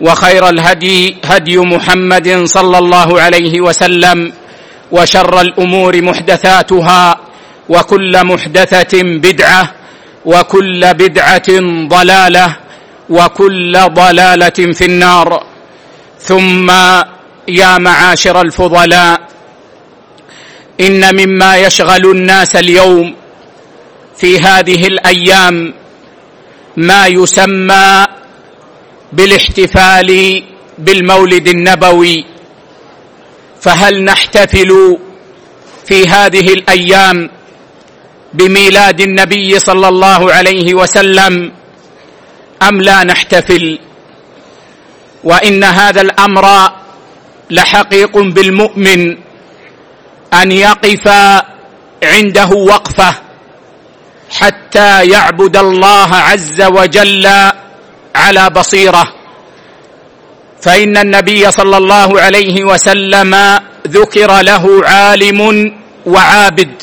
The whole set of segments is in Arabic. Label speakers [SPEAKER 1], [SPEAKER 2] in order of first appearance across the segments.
[SPEAKER 1] وخير الهدي هدي محمد صلى الله عليه وسلم وشر الأمور محدثاتها وكل محدثة بدعة وكل بدعة ضلالة وكل ضلالة في النار. ثم يا معاشر الفضلاء إن مما يشغل الناس اليوم في هذه الأيام ما يسمى بالاحتفال بالمولد النبوي فهل نحتفل في هذه الأيام بميلاد النبي صلى الله عليه وسلم أم لا نحتفل؟ وإن هذا الأمر لحقيق بالمؤمن أن يقف عنده وقفة حتى يعبد الله عز وجل على بصيرة. فإن النبي صلى الله عليه وسلم ذكر له عالم وعابد.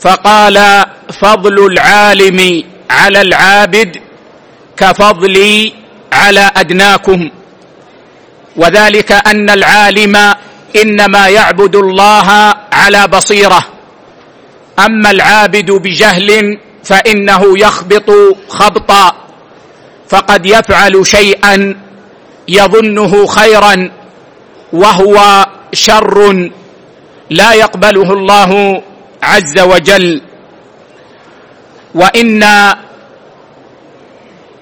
[SPEAKER 1] فقال فضل العالم على العابد كفضلي على أدناكم. وذلك أن العالم إنما يعبد الله على بصيرة. أما العابد بجهل فإنه يخبط خبطا. فقد يفعل شيئا يظنه خيرا وهو شر لا يقبله الله عز وجل. وإن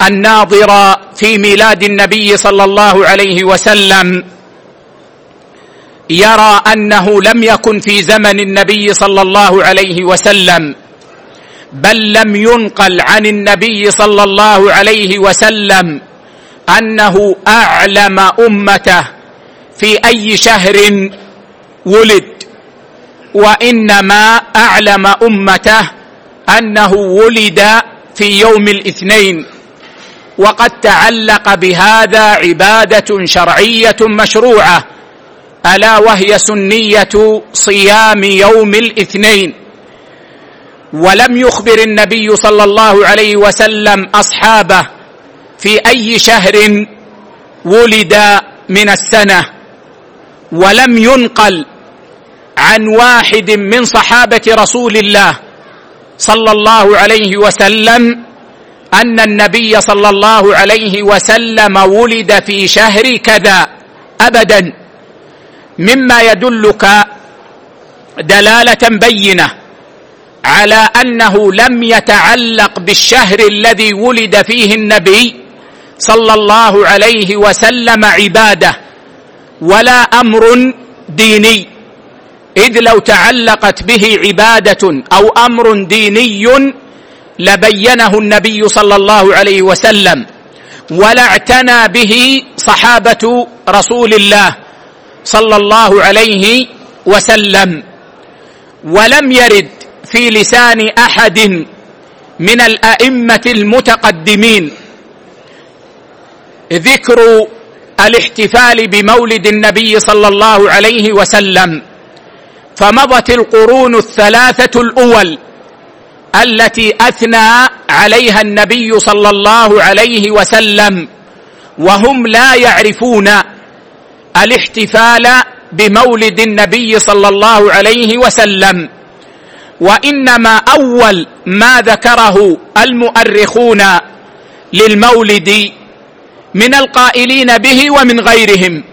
[SPEAKER 1] الناظر في ميلاد النبي صلى الله عليه وسلم يرى أنه لم يكن في زمن النبي صلى الله عليه وسلم بل لم ينقل عن النبي صلى الله عليه وسلم أنه أعلم أمته في أي شهر ولد وإنما أعلم أمته أنه ولد في يوم الاثنين. وقد تعلق بهذا عبادة شرعية مشروعة ألا وهي سنية صيام يوم الاثنين. ولم يخبر النبي صلى الله عليه وسلم أصحابه في أي شهر ولد من السنة ولم ينقل عن واحد من صحابة رسول الله صلى الله عليه وسلم أن النبي صلى الله عليه وسلم ولد في شهر كذا ابدا مما يدلك دلالة بينة. على أنه لم يتعلق بالشهر الذي ولد فيه النبي صلى الله عليه وسلم عباده ولا أمر ديني. إذ لو تعلقت به عبادة أو أمر ديني لبينه النبي صلى الله عليه وسلم ولا اعتنى به صحابة رسول الله صلى الله عليه وسلم ولم يرد في لسان أحد من الأئمة المتقدمين. ذكر الاحتفال بمولد النبي صلى الله عليه وسلم فمضت القرون الثلاثة الأول التي أثنى عليها النبي صلى الله عليه وسلم وهم لا يعرفون الاحتفال بمولد النبي صلى الله عليه وسلم. وإنما أول ما ذكره المؤرخون للمولد من القائلين به ومن غيرهم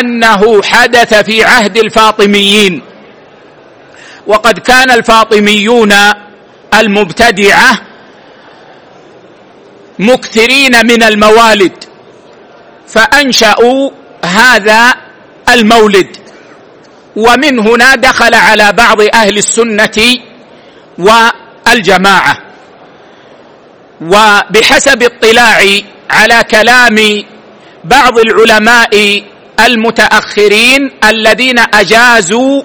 [SPEAKER 1] أنه حدث في عهد الفاطميين وقد كان الفاطميون المبتدعة مكثرين من الموالد فأنشأوا هذا المولد. ومن هنا دخل على بعض أهل السنة والجماعة. وبحسب اطلاعي على كلام بعض العلماء المتأخرين الذين أجازوا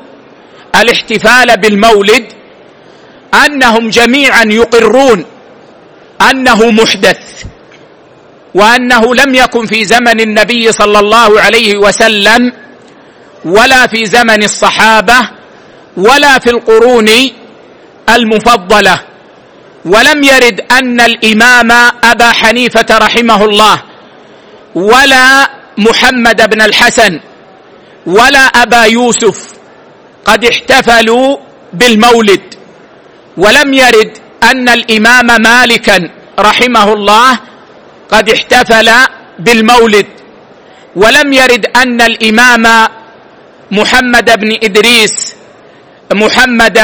[SPEAKER 1] الاحتفال بالمولد أنهم جميعا يقرون أنه محدث وأنه لم يكن في زمن النبي صلى الله عليه وسلم ولا في زمن الصحابة ولا في القرون المفضلة. ولم يرد أن الإمام أبا حنيفة رحمه الله ولا محمد بن الحسن ولا أبا يوسف قد احتفلوا بالمولد. ولم يرد أن الإمام مالكا رحمه الله قد احتفل بالمولد. ولم يرد أن الإمام محمد بن إدريس محمد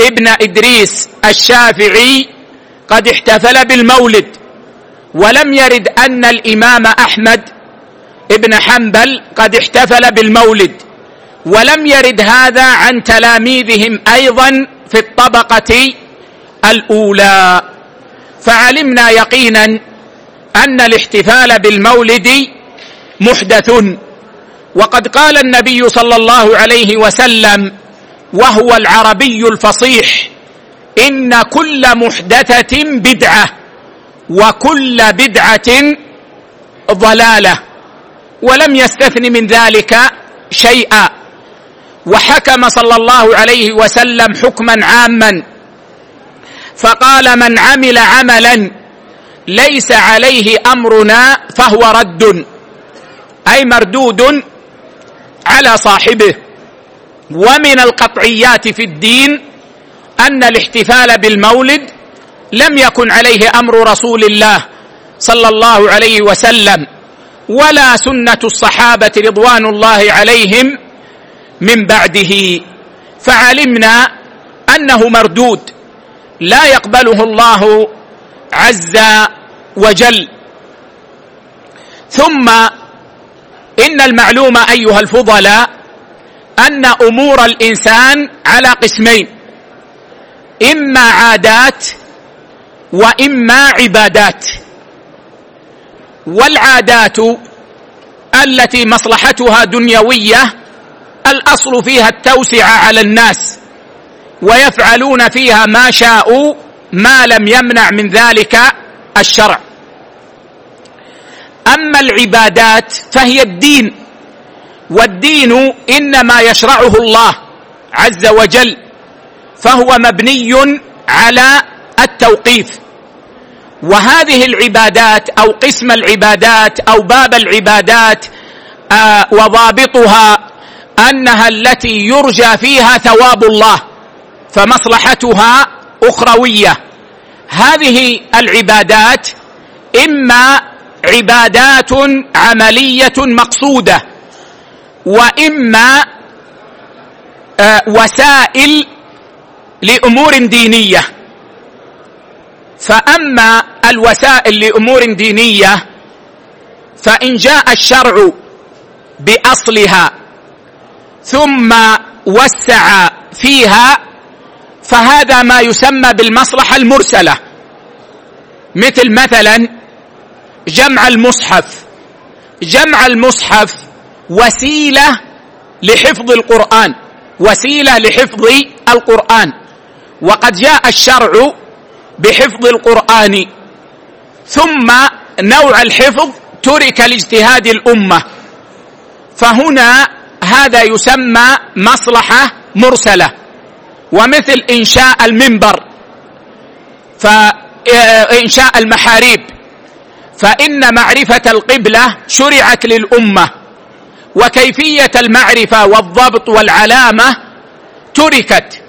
[SPEAKER 1] ابن إدريس الشافعي قد احتفل بالمولد ولم يرد أن الإمام أحمد ابن حنبل قد احتفل بالمولد ولم يرد هذا عن تلاميذهم أيضا في الطبقة الأولى. فعلمنا يقينا أن الاحتفال بالمولد محدث. وقد قال النبي صلى الله عليه وسلم وهو العربي الفصيح إن كل محدثة بدعة وكل بدعة ضلالة ولم يستثن من ذلك شيئا. وحكم صلى الله عليه وسلم حكما عاما فقال من عمل عملا ليس عليه أمرنا فهو رد أي مردود على صاحبه ومن القطعيات في الدين أن الاحتفال بالمولد لم يكن عليه أمر رسول الله صلى الله عليه وسلم ولا سنة الصحابة رضوان الله عليهم من بعده. فعلمنا أنه مردود لا يقبله الله عز وجل. ثم إن المعلوم أيها الفضلاء أن أمور الإنسان على قسمين إما عادات وإما عبادات. والعادات التي مصلحتها دنيوية الأصل فيها التوسعه على الناس ويفعلون فيها ما شاءوا ما لم يمنع من ذلك الشرع. أما العبادات فهي الدين. والدين إنما يشرعه الله عز وجل فهو مبني على التوقيف. وهذه العبادات أو قسم العبادات أو باب العبادات آه وضابطها أنها التي يرجى فيها ثواب الله فمصلحتها أخروية. هذه العبادات إما عبادات عملية مقصودة وإما آه، وسائل لأمور دينية. فأما الوسائل لأمور دينية فإن جاء الشرع بأصلها ثم وسع فيها فهذا ما يسمى بالمصلحة المرسلة. مثل مثلا جمع المصحف. جمع المصحف وسيلة لحفظ القرآن. وسيلة لحفظ القرآن. وقد جاء الشرع بحفظ القرآن. ثم نوع الحفظ ترك لاجتهاد الأمة. فهنا هذا يسمى مصلحة مرسلة. ومثل إنشاء المنبر. فإنشاء المحاريب. فإن معرفة القبلة شرعت للأمة وكيفية المعرفة والضبط والعلامة تركت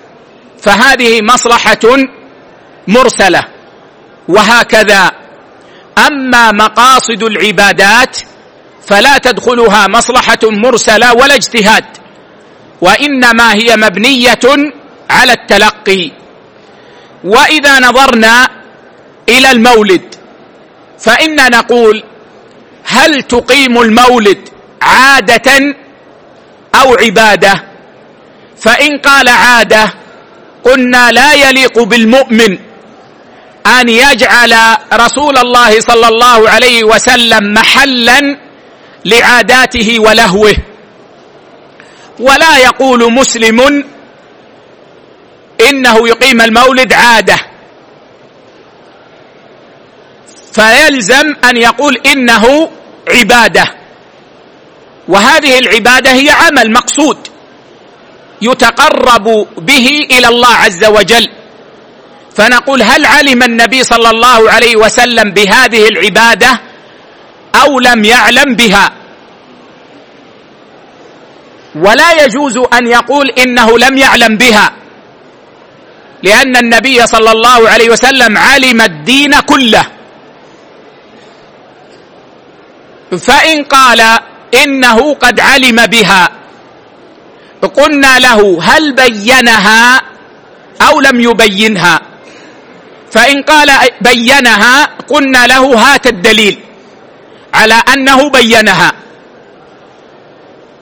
[SPEAKER 1] فهذه مصلحة مرسلة. وهكذا أما مقاصد العبادات فلا تدخلها مصلحة مرسلة ولا اجتهاد وإنما هي مبنية على التلقي. وإذا نظرنا إلى المولد فإنا نقول هل تقيم المولد عادة أو عبادة؟ فإن قال عادة قلنا لا يليق بالمؤمن أن يجعل رسول الله صلى الله عليه وسلم محلا لعاداته ولهوه. ولا يقول مسلم إنه يقيم المولد عادة. فيلزم أن يقول إنه عبادة. وهذه العبادة هي عمل مقصود يتقرب به إلى الله عز وجل. فنقول هل علم النبي صلى الله عليه وسلم بهذه العبادة أو لم يعلم بها؟ ولا يجوز أن يقول إنه لم يعلم بها لأن النبي صلى الله عليه وسلم علم الدين كله. فإن قال إنه قد علم بها قلنا له هل بينها أو لم يبينها؟ فإن قال بينها قلنا له هات الدليل على أنه بينها.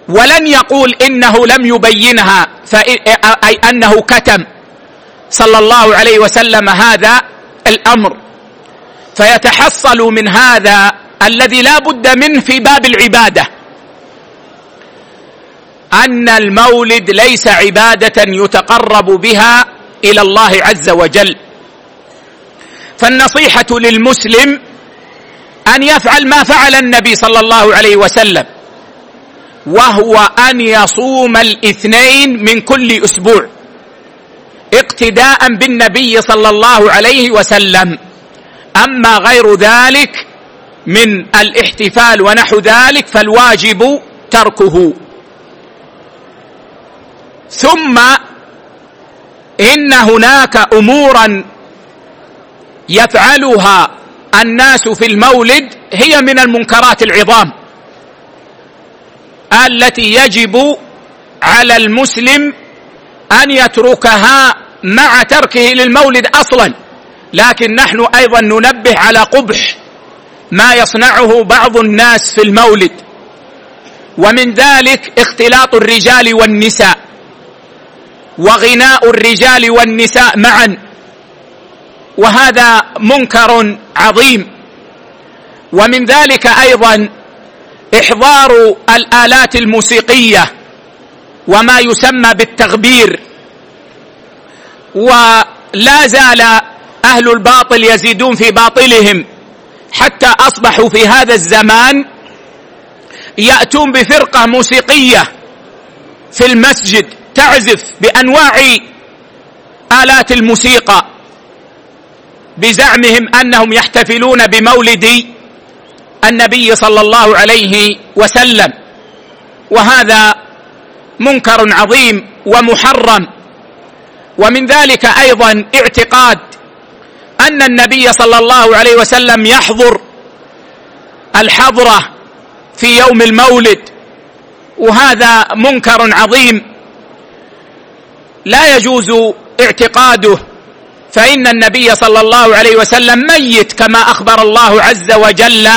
[SPEAKER 1] ولن يقول إنه لم يبينها أي أنه كتم. صلى الله عليه وسلم هذا الأمر. فيتحصل من هذا الذي لا بد منه في باب العبادة. أن المولد ليس عبادة يتقرب بها إلى الله عز وجل. فالنصيحة للمسلم أن يفعل ما فعل النبي صلى الله عليه وسلم وهو أن يصوم الاثنين من كل أسبوع اقتداء بالنبي صلى الله عليه وسلم. أما غير ذلك من الاحتفال ونحو ذلك فالواجب تركه. ثم إن هناك أمورا يفعلها الناس في المولد هي من المنكرات العظام التي يجب على المسلم أن يتركها مع تركه للمولد أصلا. لكن نحن أيضا ننبه على قبح ما يصنعه بعض الناس في المولد. ومن ذلك اختلاط الرجال والنساء. وغناء الرجال والنساء معا. وهذا منكر عظيم. ومن ذلك أيضا إحضار الآلات الموسيقية وما يسمى بالتغبير. ولا زال أهل الباطل يزيدون في باطلهم. حتى أصبحوا في هذا الزمان يأتون بفرقة موسيقية في المسجد تعزف بأنواع آلات الموسيقى. بزعمهم أنهم يحتفلون بمولد النبي صلى الله عليه وسلم. وهذا منكر عظيم ومحرم. ومن ذلك أيضا اعتقاد أن النبي صلى الله عليه وسلم يحضر الحضرة في يوم المولد وهذا منكر عظيم. لا يجوز اعتقاده فإن النبي صلى الله عليه وسلم ميت كما أخبر الله عز وجل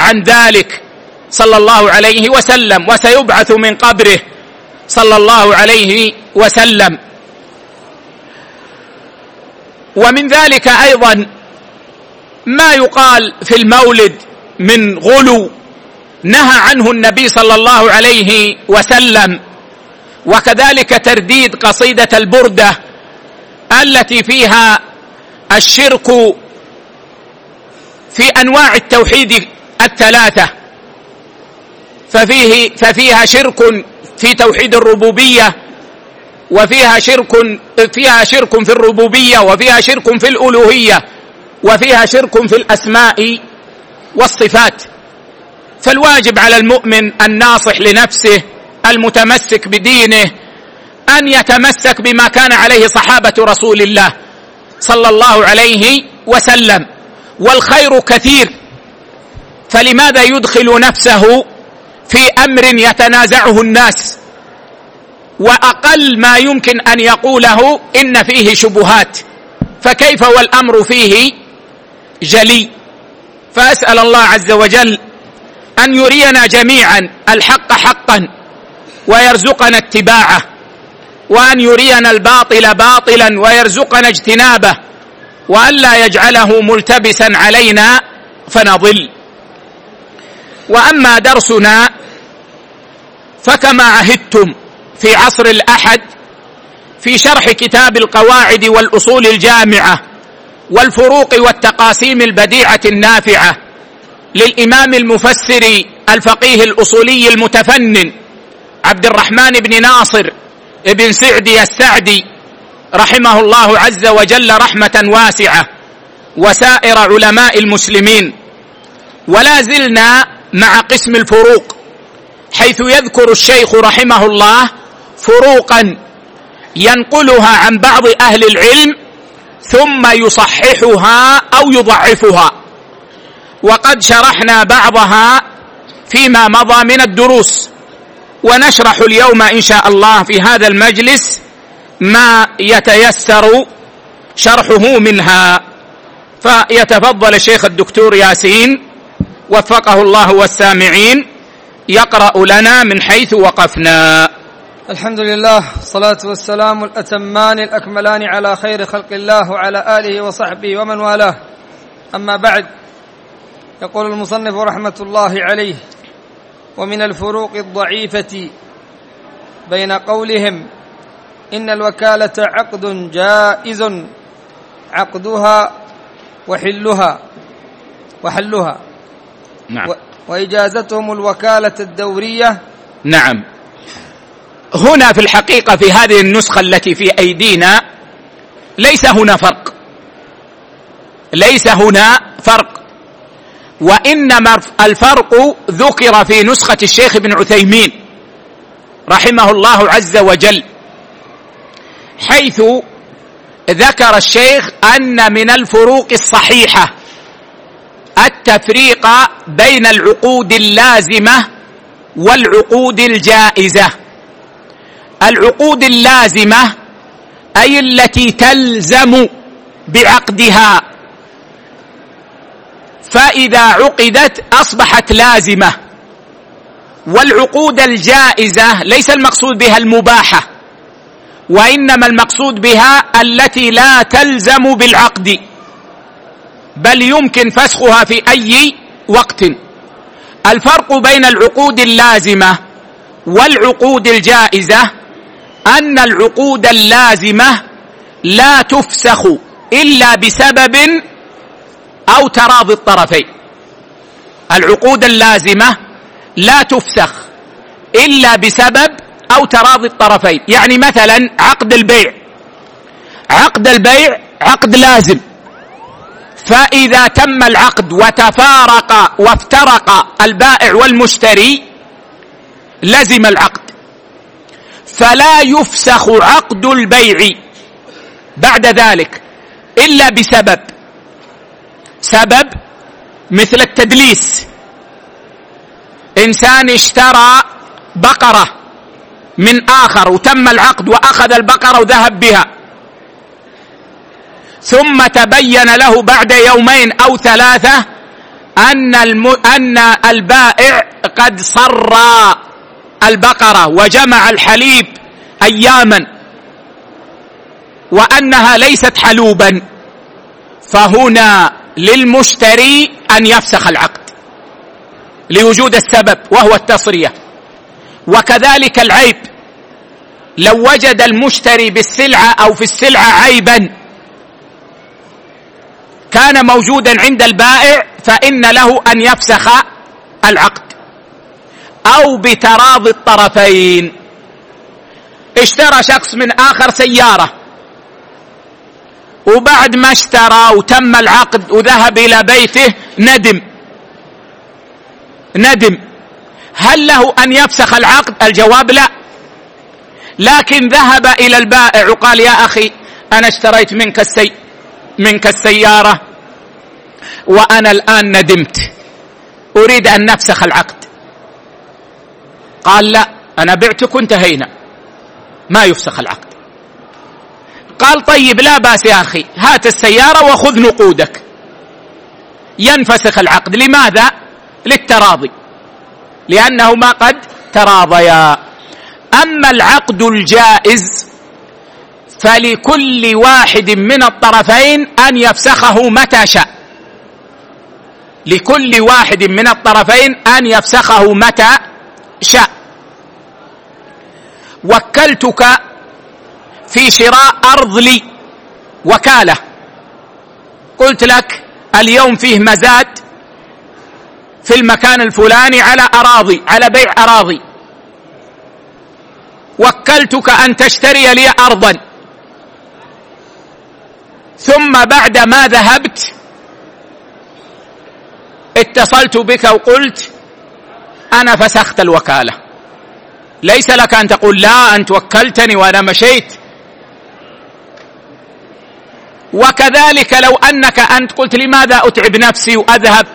[SPEAKER 1] عن ذلك صلى الله عليه وسلم وسيبعث من قبره صلى الله عليه وسلم. ومن ذلك أيضا ما يقال في المولد من غلو نهى عنه النبي صلى الله عليه وسلم وكذلك ترديد قصيدة البردة التي فيها الشرك في أنواع التوحيد الثلاثة. ففيه ففيها شرك في توحيد الربوبية وفيها شرك فيها شرك في الربوبية وفيها شرك في الألوهية وفيها شرك في الأسماء والصفات. فالواجب على المؤمن الناصح لنفسه المتمسك بدينه أن يتمسك بما كان عليه صحابة رسول الله صلى الله عليه وسلم. والخير كثير. فلماذا يدخل نفسه في أمر يتنازعه الناس؟ وأقل ما يمكن أن يقوله إن فيه شبهات. فكيف والأمر فيه جلي؟ فأسأل الله عز وجل أن يرينا جميعا الحق حقا ويرزقنا اتباعه وأن يرينا الباطل باطلا ويرزقنا اجتنابه وأن لا يجعله ملتبسا علينا فنضل. وأما درسنا فكما عهدتم في عصر الأحد في شرح كتاب القواعد والأصول الجامعة والفروق والتقاسيم البديعة النافعة للإمام المفسر الفقيه الأصولي المتفنن عبد الرحمن بن ناصر بن سعدي السعدي رحمه الله عز وجل رحمة واسعة وسائر علماء المسلمين. ولا زلنا مع قسم الفروق حيث يذكر الشيخ رحمه الله فروقا ينقلها عن بعض أهل العلم ثم يصححها أو يضعفها. وقد شرحنا بعضها فيما مضى من الدروس. ونشرح اليوم إن شاء الله في هذا المجلس ما يتيسر شرحه منها. فيتفضل الشيخ الدكتور ياسين وفقه الله والسامعين يقرأ لنا من حيث وقفنا.
[SPEAKER 2] الحمد لله الصلاة والسلام الأتمان الأكملان على خير خلق الله وعلى آله وصحبه ومن والاه. أما بعد يقول المصنف رحمة الله عليه ومن الفروق الضعيفة بين قولهم إن الوكالة عقد جائز عقدها وحلها وحلها.
[SPEAKER 1] نعم.
[SPEAKER 2] وإجازتهم الوكالة الدورية
[SPEAKER 1] نعم. هنا في الحقيقة في هذه النسخة التي في أيدينا ليس هنا فرق. ليس هنا فرق. وإنما الفرق ذكر في نسخة الشيخ ابن عثيمين رحمه الله عز وجل حيث ذكر الشيخ أن من الفروق الصحيحة التفريق بين العقود اللازمة والعقود الجائزة. العقود اللازمة أي التي تلزم بعقدها. فإذا عقدت أصبحت لازمة. والعقود الجائزة ليس المقصود بها المباحة وإنما المقصود بها التي لا تلزم بالعقد بل يمكن فسخها في أي وقت. الفرق بين العقود اللازمة والعقود الجائزة أن العقود اللازمة لا تفسخ إلا بسبب أو تراضي الطرفين. العقود اللازمة لا تفسخ إلا بسبب أو تراضي الطرفين. يعني مثلا عقد البيع. عقد البيع عقد لازم. فإذا تم العقد وتفارق وافترق البائع والمشتري لزم العقد. فلا يفسخ عقد البيع بعد ذلك إلا بسبب سبب مثل التدليس. إنسان اشترى بقرة من آخر وتم العقد وأخذ البقرة وذهب بها ثم تبين له بعد يومين أو ثلاثة أن الم... أن البائع قد صرى. البقرة وجمع الحليب أياما وأنها ليست حلوبا فهنا للمشتري أن يفسخ العقد لوجود السبب وهو التصريه وكذلك العيب لو وجد المشتري بالسلعة أو في السلعة عيبا كان موجودا عند البائع فإن له أن يفسخ العقد. أو بتراضي الطرفين. اشترى شخص من آخر سيارة. وبعد ما اشترى وتم العقد وذهب إلى بيته ندم. ندم. هل له أن يفسخ العقد؟ الجواب لا. لكن ذهب إلى البائع وقال يا أخي أنا اشتريت منك السي منك السيارة وأنا الآن ندمت. أريد أن نفسخ العقد. قال لا أنا بعتك وانتهينا ما يفسخ العقد. قال طيب لا بأس يا أخي هات السيارة وخذ نقودك. ينفسخ العقد. لماذا؟ للتراضي. لانهما قد تراضيا. أما العقد الجائز فلكل واحد من الطرفين أن يفسخه متى شاء. لكل واحد من الطرفين أن يفسخه متى شاء. وكلتك في شراء أرض لي وكالة. قلت لك اليوم فيه مزاد في المكان الفلاني على أراضي على بيع أراضي. وكلتك أن تشتري لي ارضا. ثم بعد ما ذهبت اتصلت بك وقلت أنا فسخت الوكالة. ليس لك أن تقول لا انت وكلتني وأنا مشيت. وكذلك لو أنك أنت قلت لماذا أتعب نفسي وأذهب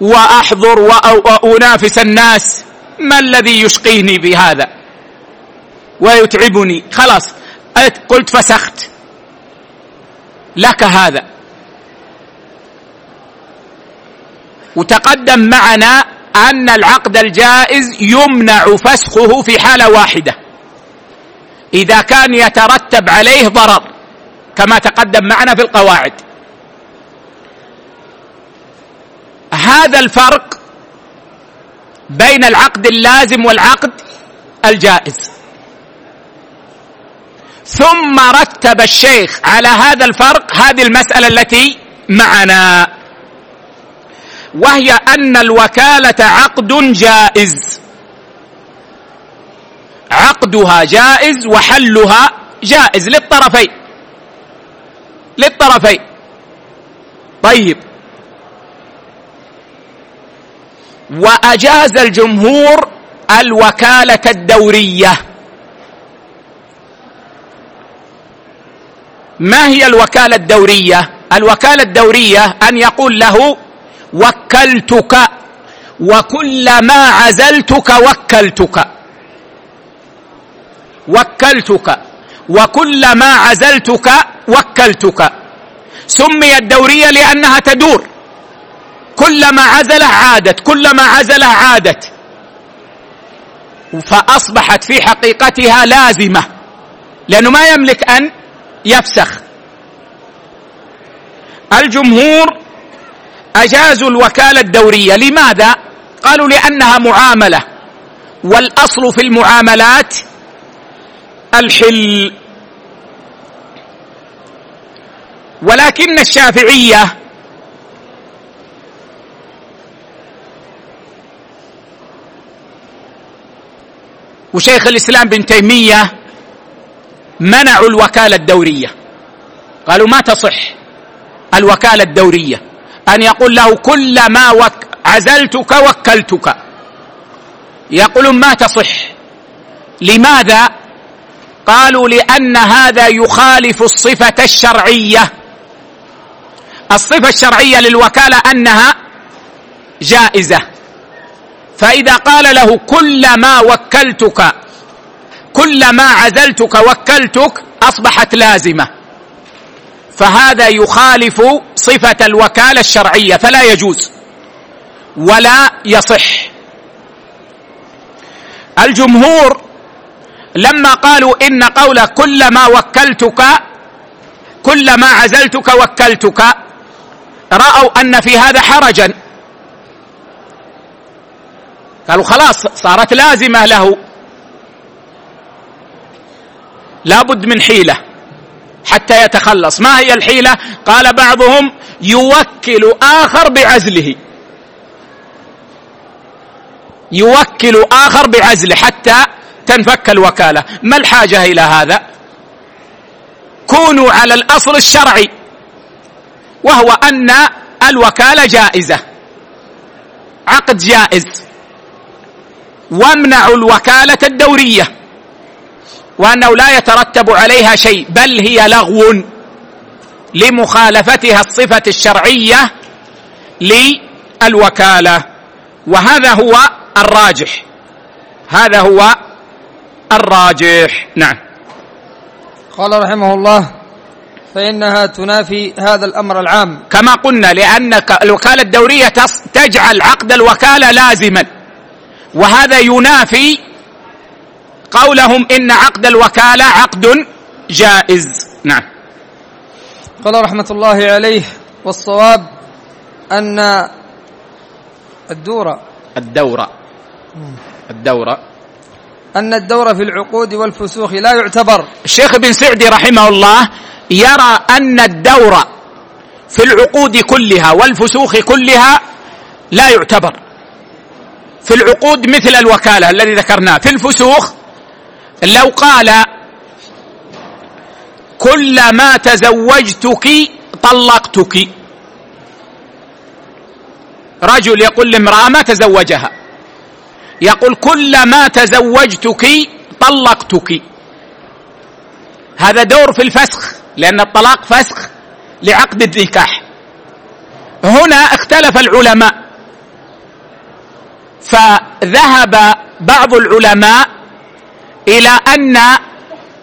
[SPEAKER 1] وأحضر وأنافس الناس ما الذي يشقيني بهذا؟ ويتعبني. خلاص. قلت فسخت. لك هذا. وتقدم معنا أن العقد الجائز يمنع فسخه في حالة واحدة. إذا كان يترتب عليه ضرر كما تقدم معنا في القواعد. هذا الفرق بين العقد اللازم والعقد الجائز. ثم رتب الشيخ على هذا الفرق هذه المسألة التي معنا. وهي أن الوكالة عقد جائز. عقدها جائز وحلها جائز للطرفين. للطرفين. طيب. وأجاز الجمهور الوكالة الدورية. ما هي الوكالة الدورية؟ الوكالة الدورية أن يقول له وكلتك وكلما عزلتك وكلتك. وكلتك وكلما عزلتك وكلتك. سميت دوريه لأنها تدور. كلما عزله عادت كلما عزله عادت. فأصبحت في حقيقتها لازمة لأنه ما يملك أن يفسخ. الجمهور اجازوا الوكالة الدورية. لماذا؟ قالوا لأنها معاملة. والأصل في المعاملات الحل. ولكن الشافعية وشيخ الإسلام بن تيمية منعوا الوكالة الدورية. قالوا ما تصح الوكالة الدورية. أن يقول له كلما وك عزلتك وكلتك. يقولون ما تصح؟ لماذا؟ قالوا لأن هذا يخالف الصفة الشرعية. الصفة الشرعية للوكالة أنها جائزة. فإذا قال له كلما وكلتك كلما عزلتك وكلتك أصبحت لازمة. فهذا يخالف صفة الوكالة الشرعية فلا يجوز ولا يصح. الجمهور لما قالوا إن قول كلما وكلتك كلما عزلتك وكلتك رأوا أن في هذا حرجا. قالوا خلاص صارت لازمة له. لابد من حيلة. حتى يتخلص. ما هي الحيلة؟ قال بعضهم يوكل آخر بعزله. يوكل آخر بعزله حتى تنفك الوكالة. ما الحاجة إلى هذا؟ كونوا على الأصل الشرعي وهو أن الوكالة جائزة. عقد جائز. وامنعوا الوكالة الدورية. وأنه لا يترتب عليها شيء بل هي لغو لمخالفتها الصفة الشرعية للوكالة. وهذا هو الراجح. هذا هو الراجح. نعم.
[SPEAKER 2] قال رحمه الله فإنها تنافي هذا الأمر العام.
[SPEAKER 1] كما قلنا لأن الوكالة الدورية تجعل عقد الوكالة لازما. وهذا ينافي قولهم إن عقد الوكالة عقد جائز. نعم.
[SPEAKER 2] قال رحمة الله عليه والصواب أن الدورة.
[SPEAKER 1] الدورة الدورة.
[SPEAKER 2] أن الدور في العقود والفسوخ لا يعتبر.
[SPEAKER 1] الشيخ ابن سعدي رحمه الله يرى أن الدور في العقود كلها والفسوخ كلها لا يعتبر. في العقود مثل الوكالة الذي ذكرناه. في الفسوخ لو قال كلما تزوجتك طلقتك. رجل يقول لامرأة ما تزوجها. يقول كلما تزوجتك طلقتك. هذا دور في الفسخ لأن الطلاق فسخ لعقد النكاح. هنا اختلف العلماء. فذهب بعض العلماء إلى أن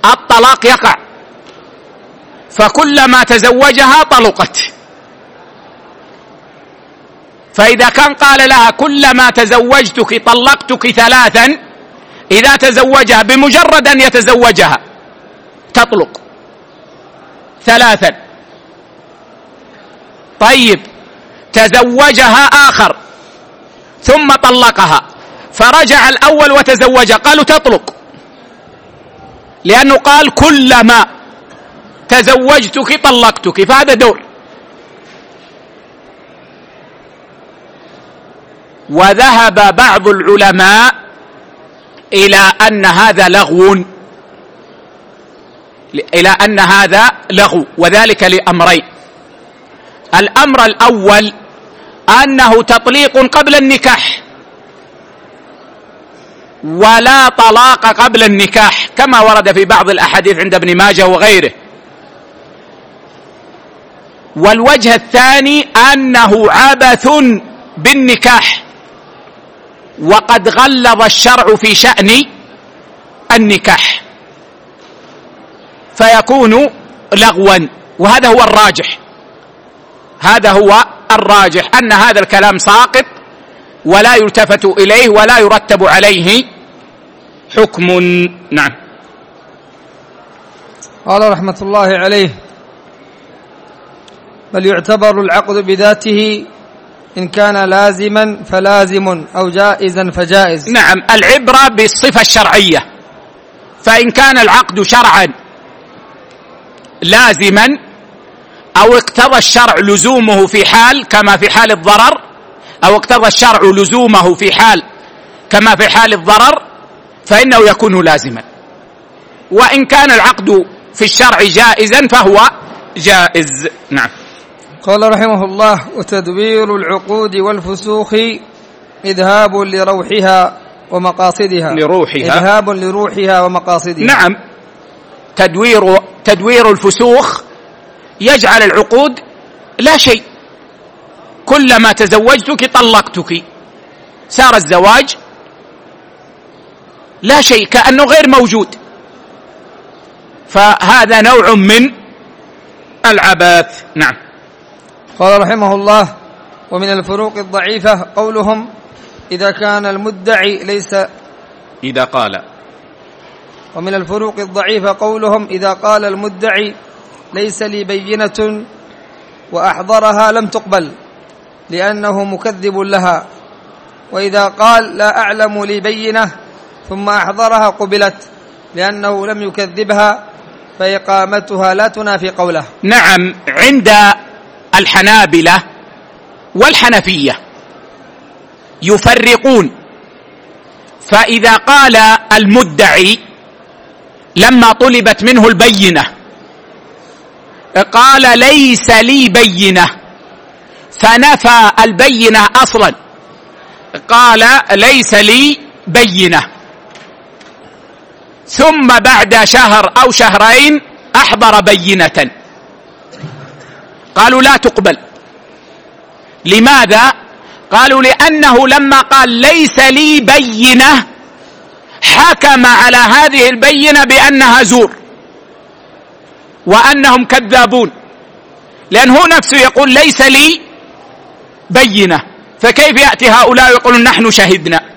[SPEAKER 1] الطلاق يقع. فكلما تزوجها طلقت. فإذا كان قال لها كلما تزوجتك طلقتك ثلاثا إذا تزوجها بمجرد أن يتزوجها تطلق. ثلاثا. طيب تزوجها آخر ثم طلقها فرجع الأول وتزوجها قالوا تطلق. لأنه قال كلما تزوجتك طلقتك فهذا دور. وذهب بعض العلماء إلى أن هذا لغو. إلى أن هذا لغو وذلك لأمرين. الأمر الأول أنه تطليق قبل النكاح ولا طلاق قبل النكاح. كما ورد في بعض الأحاديث عند ابن ماجه وغيره. والوجه الثاني أنه عبث بالنكاح. وقد غلظ الشرع في شأن النكاح. فيكون لغوا. وهذا هو الراجح. هذا هو الراجح. أن هذا الكلام ساقط ولا يلتفت إليه ولا يرتب عليه حكم. نعم.
[SPEAKER 2] قال رحمة الله عليه بل يعتبر العقد بذاته إن كان لازما فلازم أو جائزا فجائز.
[SPEAKER 1] نعم العبرة بالصفة الشرعية فإن كان العقد شرعا لازما أو اقتضى الشرع لزومه في حال كما في حال الضرر أو اقتضى الشرع لزومه في حال كما في حال الضرر فإنه يكون لازما. وإن كان العقد في الشرع جائزا فهو جائز. نعم.
[SPEAKER 2] قال رحمه الله وتدبير العقود والفسوخ إذهاب لروحها ومقاصدها.
[SPEAKER 1] لروحها.
[SPEAKER 2] إذهاب لروحها ومقاصدها.
[SPEAKER 1] نعم. تدوير تدوير الفسوخ يجعل العقود لا شيء. كلما تزوجتك طلقتك. صار الزواج لا شيء كأنه غير موجود. فهذا نوع من العبث نعم.
[SPEAKER 2] قال رحمه الله ومن الفروق الضعيفة قولهم إذا كان المدعي ليس
[SPEAKER 1] إذا قال.
[SPEAKER 2] ومن الفروق الضعيفة قولهم إذا قال المدعي ليس لي بينة وأحضرها لم تقبل لأنه مكذب لها. وإذا قال لا أعلم لي بينة ثم أحضرها قبلت لأنه لم يكذبها فإقامتها لا تنافي قوله.
[SPEAKER 1] نعم عند الحنابلة والحنفية يفرقون. فإذا قال المدعي لما طلبت منه البينة قال ليس لي بينة فنفى البينة أصلا. قال ليس لي بينة. ثم بعد شهر أو شهرين أحضر بينة. قالوا لا تقبل. لماذا؟ قالوا لأنه لما قال ليس لي بينة حكم على هذه البينة بأنها زور وأنهم كذابون. لأن هو نفسه يقول ليس لي بينة. فكيف يأتي هؤلاء يقولون نحن شهدنا؟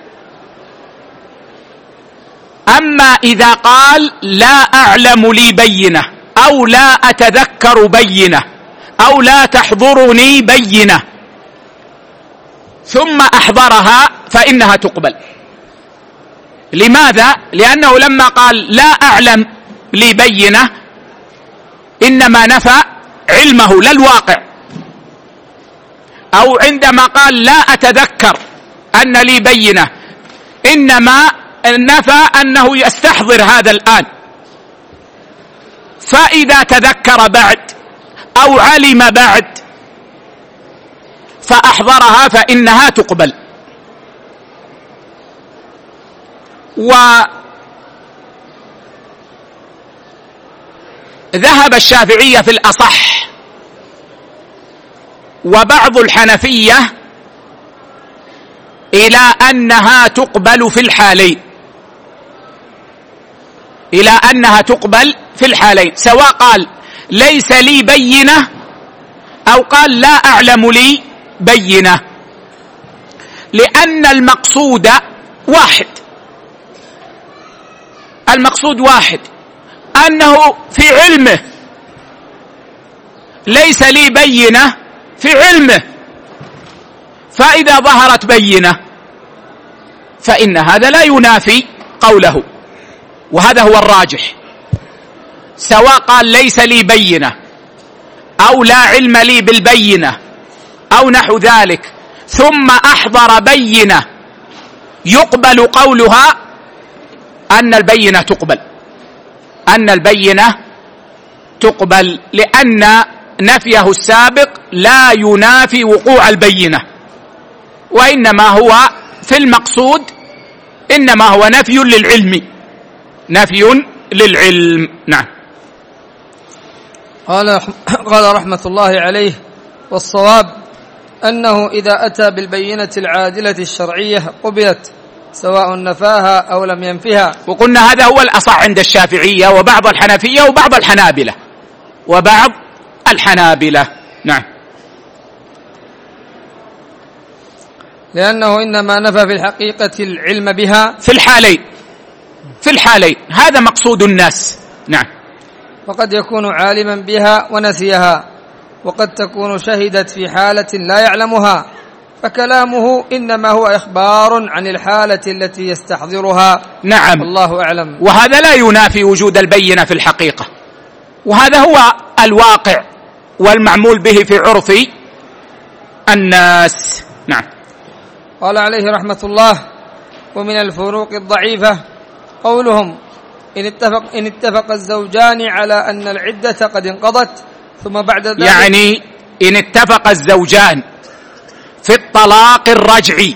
[SPEAKER 1] أما إذا قال لا أعلم لي بينة أو لا أتذكر بينة أو لا تحضرني بينة ثم أحضرها فإنها تقبل. لماذا؟ لأنه لما قال لا أعلم لي بينة إنما نفى علمه لا الواقع أو عندما قال لا أتذكر أن لي بينة إنما نفى أنه يستحضر هذا الآن. فإذا تذكر بعد أو علم بعد فأحضرها فإنها تقبل. وذهب الشافعيه في الأصح وبعض الحنفية إلى أنها تقبل في الحالين. إلى أنها تقبل في الحالين سواء قال ليس لي بينة أو قال لا أعلم لي بينة لأن المقصود واحد. المقصود واحد أنه في علمه ليس لي بينة في علمه فإذا ظهرت بينة فإن هذا لا ينافي قوله. وهذا هو الراجح. سواء قال ليس لي بينة أو لا علم لي بالبينة أو نحو ذلك ثم أحضر بينة يقبل قولها أن البينة تقبل. أن البينة تقبل لأن نفيه السابق لا ينافي وقوع البينة وإنما هو في المقصود إنما هو نفي للعلم. نفي للعلم. نعم.
[SPEAKER 2] قال قال رحمة الله عليه والصواب أنه إذا أتى بالبينة العادلة الشرعية قبلت سواء نفاها أو لم ينفها.
[SPEAKER 1] وقلنا هذا هو الأصح عند الشافعية وبعض الحنفية وبعض الحنابلة. وبعض الحنابلة. نعم.
[SPEAKER 2] لأنه إنما نفى في الحقيقة العلم بها.
[SPEAKER 1] في الحالين. في الحالين. هذا مقصود الناس. نعم.
[SPEAKER 2] وقد يكون عالما بها ونسيها وقد تكون شهدت في حالة لا يعلمها فكلامه إنما هو إخبار عن الحالة التي يستحضرها.
[SPEAKER 1] نعم.
[SPEAKER 2] الله أعلم.
[SPEAKER 1] وهذا لا ينافي وجود البينة في الحقيقة. وهذا هو الواقع والمعمول به في عرف الناس. نعم.
[SPEAKER 2] قال عليه رحمة الله ومن الفروق الضعيفة قولهم إن اتفق, إن اتفق الزوجان على أن العدة قد انقضت ثم بعد ذلك
[SPEAKER 1] يعني إن اتفق الزوجان في الطلاق الرجعي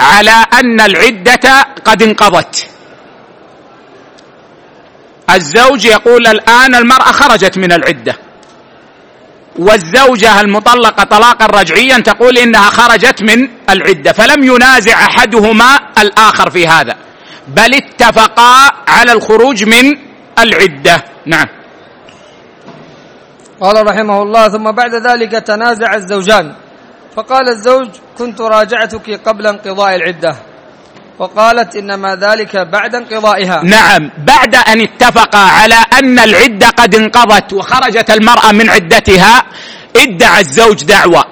[SPEAKER 1] على أن العدة قد انقضت. الزوج يقول الآن المرأة خرجت من العدة والزوجة المطلقة طلاقا رجعيا تقول إنها خرجت من العدة فلم ينازع أحدهما الآخر في هذا. بل اتفقا على الخروج من العدة. نعم.
[SPEAKER 2] قال رحمه الله ثم بعد ذلك تنازع الزوجان. فقال الزوج كنت راجعتك قبل انقضاء العدة. وقالت إنما ذلك بعد انقضائها.
[SPEAKER 1] نعم. بعد أن اتفقا على أن العدة قد انقضت وخرجت المرأة من عدتها ادعى الزوج دعوى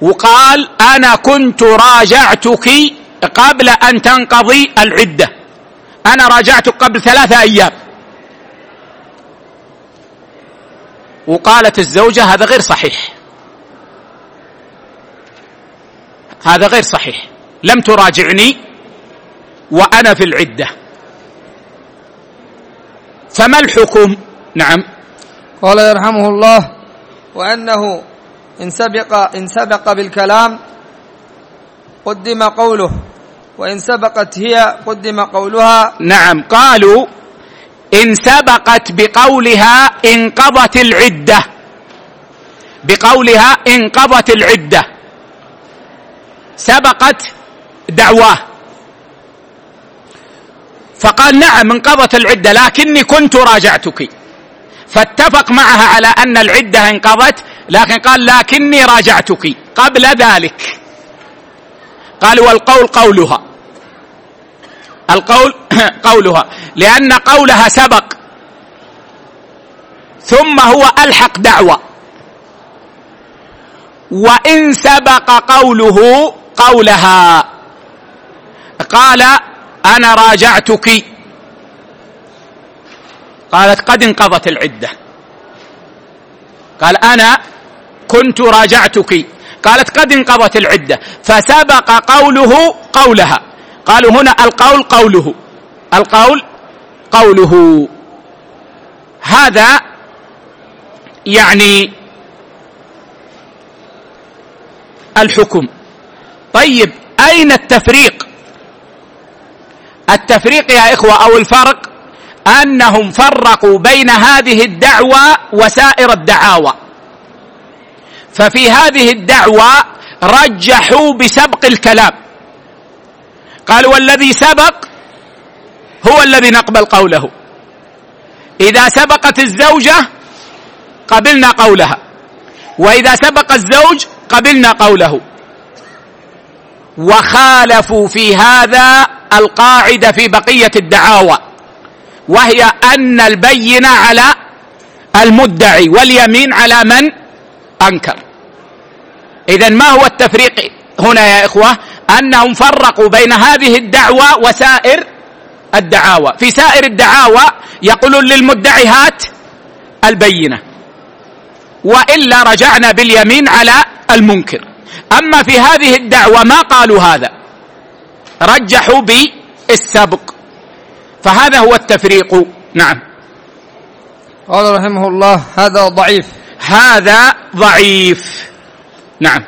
[SPEAKER 1] وقال أنا كنت راجعتك قبل أن تنقضي العدة. أنا راجعتك قبل ثلاثة أيام. وقالت الزوجة هذا غير صحيح. هذا غير صحيح. لم تراجعني وأنا في العدة. فما الحكم؟ نعم.
[SPEAKER 2] قال يرحمه الله وأنه إن سبق إن سبق بالكلام قدم قوله وإن سبقت هي قدم قولها.
[SPEAKER 1] نعم قالوا إن سبقت بقولها انقضت العدة. بقولها انقضت العدة. سبقت دعواه فقال نعم انقضت العدة لكني كنت راجعتك. فاتفق معها على أن العدة انقضت لكن قال لكني راجعتك قبل ذلك. قال والقول قولها. القول قولها. لأن قولها سبق. ثم هو ألحق دعوة. وإن سبق قوله قولها. قال أنا راجعتك. قالت قد انقضت العدة. قال أنا كنت راجعتك. قالت قد انقضت العدة فسبق قوله قولها. قالوا هنا القول قوله. القول قوله. هذا يعني الحكم. طيب أين التفريق؟ التفريق يا إخوة أو الفرق أنهم فرقوا بين هذه الدعوى وسائر الدعاوى. ففي هذه الدعوى رجحوا بسبق الكلام. قالوا والذي سبق هو الذي نقبل قوله. إذا سبقت الزوجة قبلنا قولها. وإذا سبق الزوج قبلنا قوله. وخالفوا في هذا القاعدة في بقية الدعاوى. وهي أن البينه على المدعي واليمين على من أنكر. اذا ما هو التفريق هنا يا إخوة؟ أنهم فرقوا بين هذه الدعوى وسائر الدعاوى. في سائر الدعاوى يقولون للمدعي هات البينة وإلا رجعنا باليمين على المنكر. أما في هذه الدعوة ما قالوا هذا رجحوا بالسبق. فهذا هو التفريق. نعم.
[SPEAKER 2] قال رحمه الله هذا ضعيف.
[SPEAKER 1] هذا ضعيف. نعم.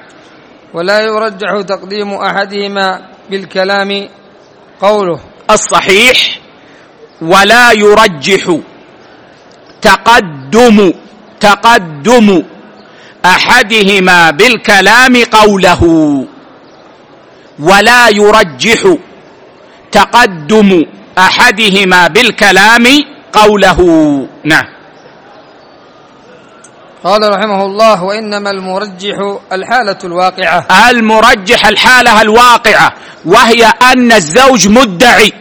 [SPEAKER 2] ولا يرجح تقديم أحدهما بالكلام قوله.
[SPEAKER 1] الصحيح ولا يرجح تقدم تقدم أحدهما بالكلام قوله. ولا يرجح تقدم أحدهما بالكلام قوله. نعم.
[SPEAKER 2] قال رحمه الله وإنما المرجح الحالة الواقعة.
[SPEAKER 1] المرجح الحالة الواقعة وهي أن الزوج مدعي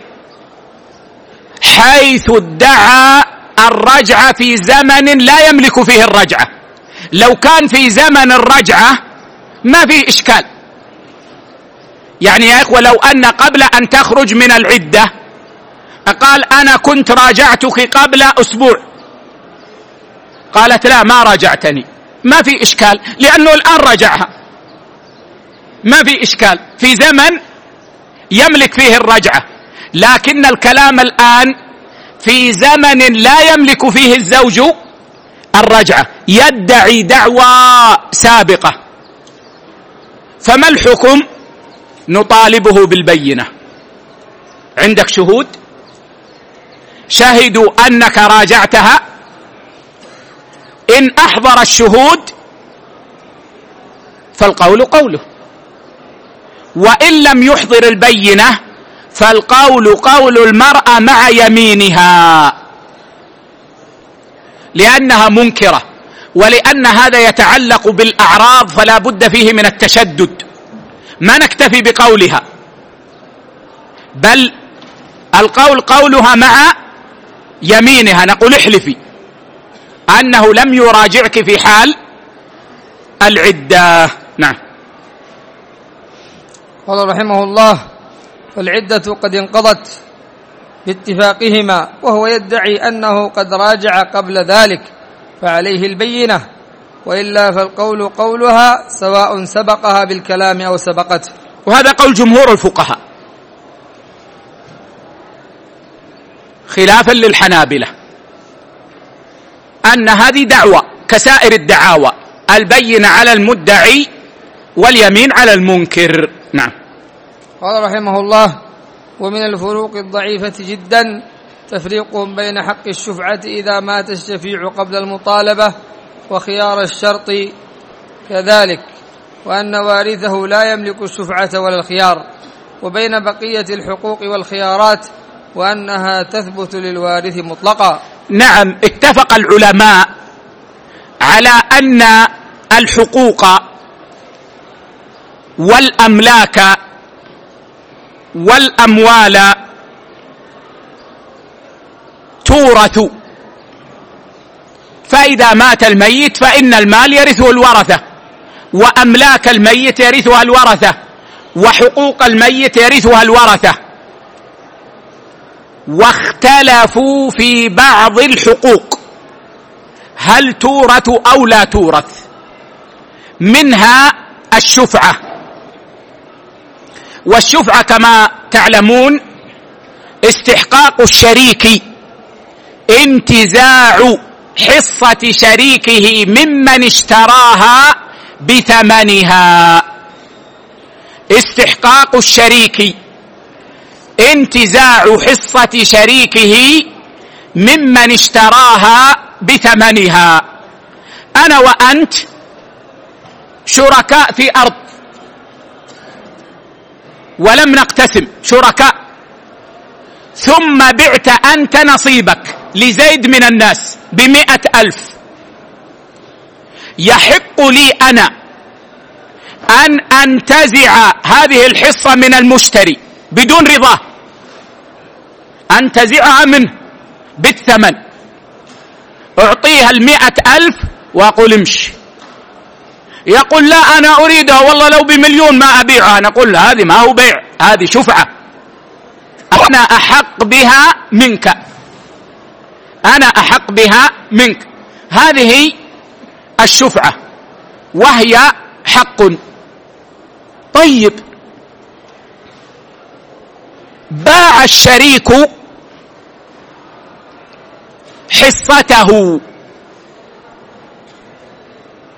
[SPEAKER 1] حيث ادعى الرجعة في زمن لا يملك فيه الرجعة. لو كان في زمن الرجعة ما في إشكال. يعني يا إخوة لو أن قبل أن تخرج من العدة قال أنا كنت راجعتك قبل أسبوع. قالت لا ما راجعتني. ما في إشكال لأنه الآن رجعها. ما في إشكال. في زمن يملك فيه الرجعة. لكن الكلام الآن في زمن لا يملك فيه الزوج الرجعة. يدعي دعوى سابقة. فما الحكم؟ نطالبه بالبينة. عندك شهود؟ شهدوا أنك راجعتها. إن أحضر الشهود فالقول قوله. وإن لم يحضر البينة فالقول قول المرأة مع يمينها. لأنها منكرة ولأن هذا يتعلق بالأعراض فلا بد فيه من التشدد. ما نكتفي بقولها. بل القول قولها مع يمينها. نقول احلفي. أنه لم يراجعك في حال العدة. نعم.
[SPEAKER 2] قال رحمه الله فالعدة قد انقضت باتفاقهما وهو يدعي أنه قد راجع قبل ذلك فعليه البينة. وإلا فالقول قولها سواء سبقها بالكلام أو سبقته.
[SPEAKER 1] وهذا قول جمهور الفقهاء خلافا للحنابلة. أن هذه دعوة كسائر الدعاوى البينه على المدعي واليمين على المنكر. نعم.
[SPEAKER 2] قال رحمه الله ومن الفروق الضعيفة جدا تفريق بين حق الشفعة إذا مات الشفيع قبل المطالبة وخيار الشرط كذلك وأن وارثه لا يملك الشفعة ولا الخيار وبين بقية الحقوق والخيارات وأنها تثبت للوارث مطلقا.
[SPEAKER 1] نعم اتفق العلماء على أن الحقوق والأملاك والأموال تورث. فإذا مات الميت فإن المال يرثه الورثة وأملاك الميت يرثها الورثة وحقوق الميت يرثها الورثة. واختلفوا في بعض الحقوق. هل تورث أو لا تورث؟ منها الشفعة. والشفعة كما تعلمون استحقاق الشريك انتزاع حصة شريكه ممن اشتراها بثمنها. استحقاق الشريك انتزاع حصة شريكه ممن اشتراها بثمنها. أنا وأنت شركاء في أرض. ولم نقتسم شركاء. ثم بعت أنت نصيبك لزيد من الناس بمئة ألف. يحق لي أنا أن أنتزع هذه الحصة من المشتري بدون رضاه. أنتزعها منه بالثمن. أعطيها المئة ألف وأقول امشي. يقول لا أنا أريدها والله لو بمليون ما أبيعها. نقول هذه ما هو بيع هذه شفعة. أنا أحق بها منك. أنا أحق بها منك. هذه الشفعة. وهي حق. طيب. باع الشريك حصته.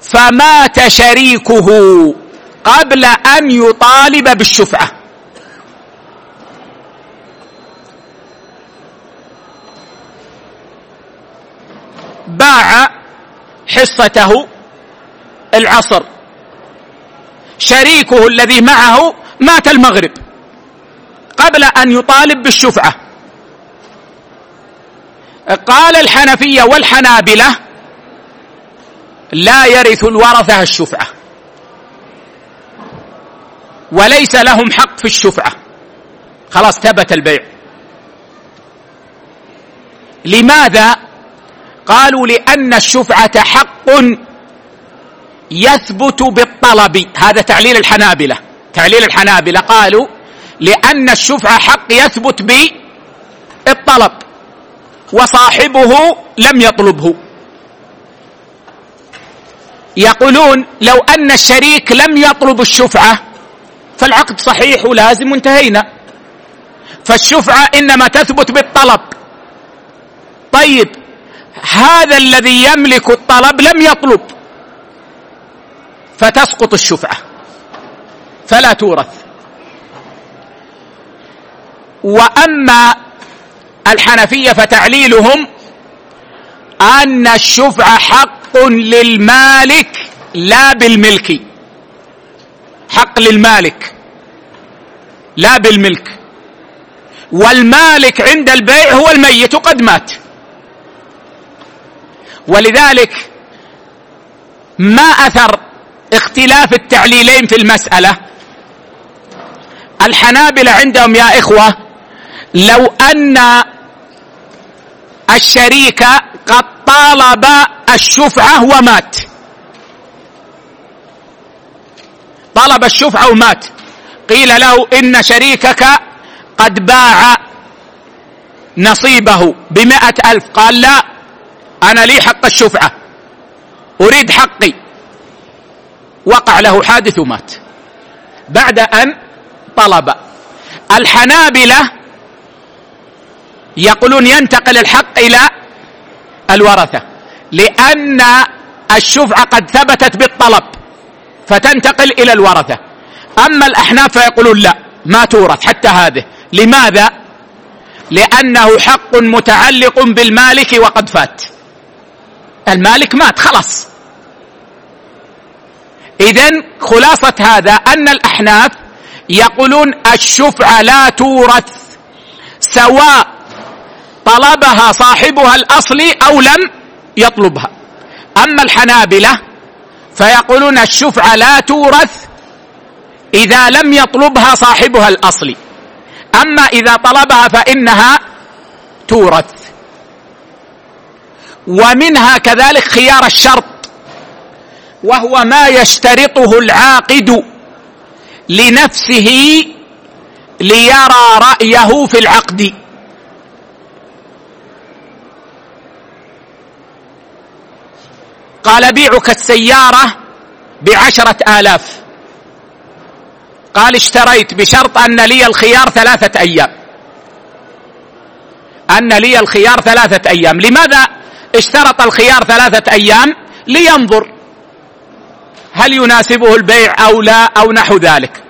[SPEAKER 1] فمات شريكه قبل أن يطالب بالشفعة. باع حصته العصر. شريكه الذي معه مات المغرب قبل أن يطالب بالشفعة. قال الحنفية والحنابلة لا يرث الورثة الشفعة وليس لهم حق في الشفعة. خلاص ثبت البيع. لماذا؟ قالوا لأن الشفعة حق يثبت بالطلب. هذا تعليل الحنابلة. تعليل الحنابلة قالوا لأن الشفعة حق يثبت بالطلب. وصاحبه لم يطلبه. يقولون لو أن الشريك لم يطلب الشفعة فالعقد صحيح ولازم وانتهينا فالشفعة إنما تثبت بالطلب. طيب هذا الذي يملك الطلب لم يطلب فتسقط الشفعة. فلا تورث. وأما الحنفية فتعليلهم أن الشفعه حق للمالك لا بالملك. حق للمالك لا بالملك. والمالك عند البيع هو الميت قد مات. ولذلك ما أثر اختلاف التعليلين في المسألة؟ الحنابلة عندهم يا إخوة لو أن الشريك قد طالب الشفعه ومات. طلب الشفعه ومات. قيل له إن شريكك قد باع نصيبه بمائة ألف. قال لا أنا لي حق الشفعة أريد حقي. وقع له حادث ومات. بعد أن الطلب الحنابلة يقولون ينتقل الحق إلى الورثة. لأن الشفعة قد ثبتت بالطلب فتنتقل إلى الورثة. أما الأحناف فيقولون لا ما تورث حتى هذه. لماذا؟ لأنه حق متعلق بالمالك وقد فات. المالك مات خلاص. إذا خلاصة هذا أن الأحناف يقولون الشفعة لا تورث سواء طلبها صاحبها الأصلي أو لم يطلبها. أما الحنابلة فيقولون الشفعة لا تورث إذا لم يطلبها صاحبها الأصلي. أما إذا طلبها فإنها تورث. ومنها كذلك خيار الشرط وهو ما يشترطه العاقد لنفسه ليرى رأيه في العقد. قال بيعك السيارة بعشرة آلاف. قال اشتريت بشرط أن لي الخيار ثلاثة أيام. أن لي الخيار ثلاثة أيام. لماذا اشترط الخيار ثلاثة أيام؟ لينظر هل يناسبه البيع أو لا أو نحو ذلك.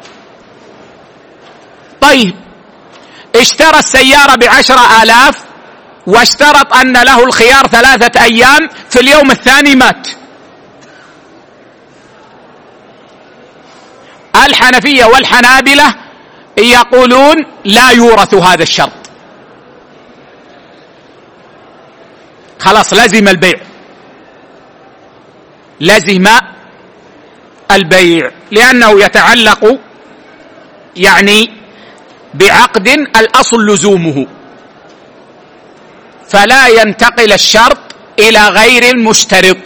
[SPEAKER 1] طيب اشترى السيارة بعشرة آلاف واشترط أن له الخيار ثلاثة أيام في اليوم الثاني مات. الحنفية والحنابلة يقولون لا يورث هذا الشرط. خلاص لزم البيع. لزم البيع. لأنه يتعلق يعني بعقد الأصل لزومه. فلا ينتقل الشرط إلى غير المشترط.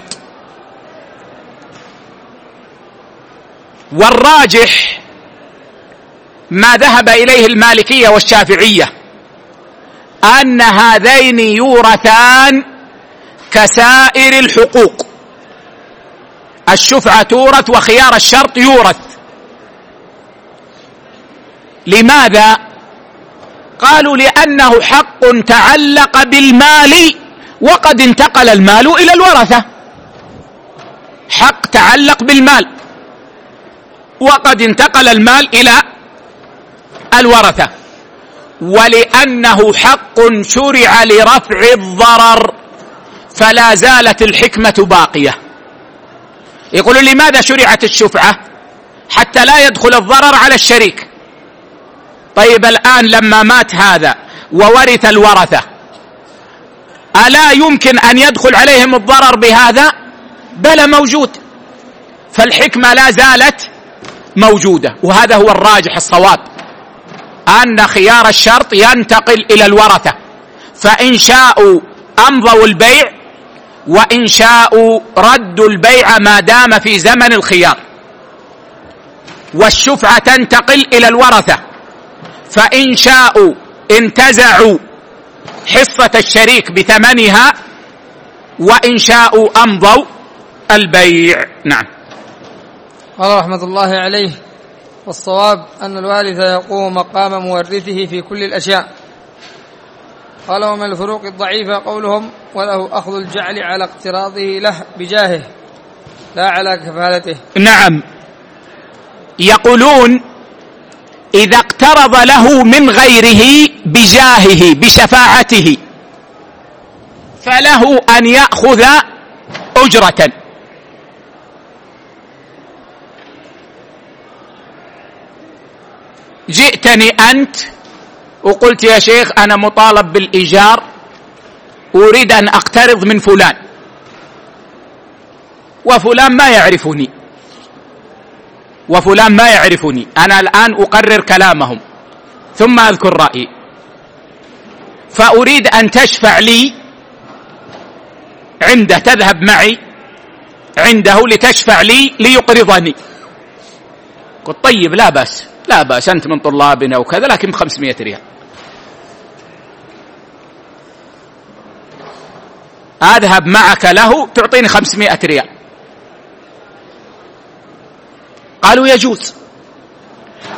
[SPEAKER 1] والراجح ما ذهب إليه المالكية والشافعية أن هذين يورثان كسائر الحقوق. الشفعة تورث وخيار الشرط يورث. لماذا؟ قالوا لأنه حق تعلق بالمال وقد انتقل المال إلى الورثة. حق تعلق بالمال وقد انتقل المال إلى الورثة. ولأنه حق شرع لرفع الضرر فلا زالت الحكمة باقية. يقول لماذا شرعت الشفعة؟ حتى لا يدخل الضرر على الشريك. طيب الآن لما مات هذا وورث الورثة ألا يمكن أن يدخل عليهم الضرر بهذا؟ بلى موجود. فالحكمة لا زالت موجودة وهذا هو الراجح الصواب. أن خيار الشرط ينتقل إلى الورثة. فإن شاءوا أمضوا البيع وإن شاءوا ردوا البيع ما دام في زمن الخيار. والشفعة تنتقل إلى الورثة. فإن شاءوا انتزعوا حصة الشريك بثمنها وإن شاءوا أمضوا البيع. نعم.
[SPEAKER 2] قال رحمة الله عليه والصواب أن الوارث يقوم مقام مورثه في كل الأشياء. قال ومن الفروق الضعيفة قولهم وله أخذ الجعل على اقتراضه له بجاهه لا على كفالته.
[SPEAKER 1] نعم. يقولون إذا اقترض له من غيره بجاهه بشفاعته فله أن يأخذ أجرة. جئتني أنت وقلت يا شيخ أنا مطالب بالإيجار أريد أن أقترض من فلان وفلان ما يعرفني. وفلان ما يعرفني. أنا الآن أقرر كلامهم. ثم أذكر رأيي. فأريد أن تشفع لي عنده تذهب معي عنده لتشفع لي ليقرضني. قلت طيب لا بأس لا بأس أنت من طلابنا وكذا لكن بخمسمائة ريال. أذهب معك له تعطيني خمسمائة ريال. قالوا يجوز.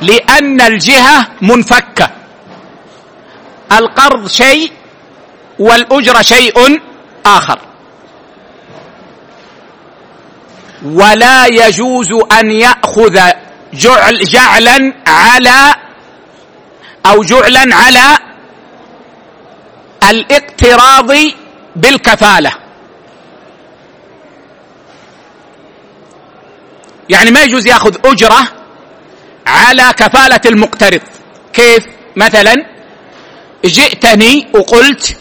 [SPEAKER 1] لأن الجهة منفكة. القرض شيء والأجرة شيء آخر. ولا يجوز أن يأخذ جعل جعلا على أو جعلا على الاقتراض بالكفالة. يعني ما يجوز ياخذ أجرة على كفالة المقترض. كيف؟ مثلا جئتني وقلت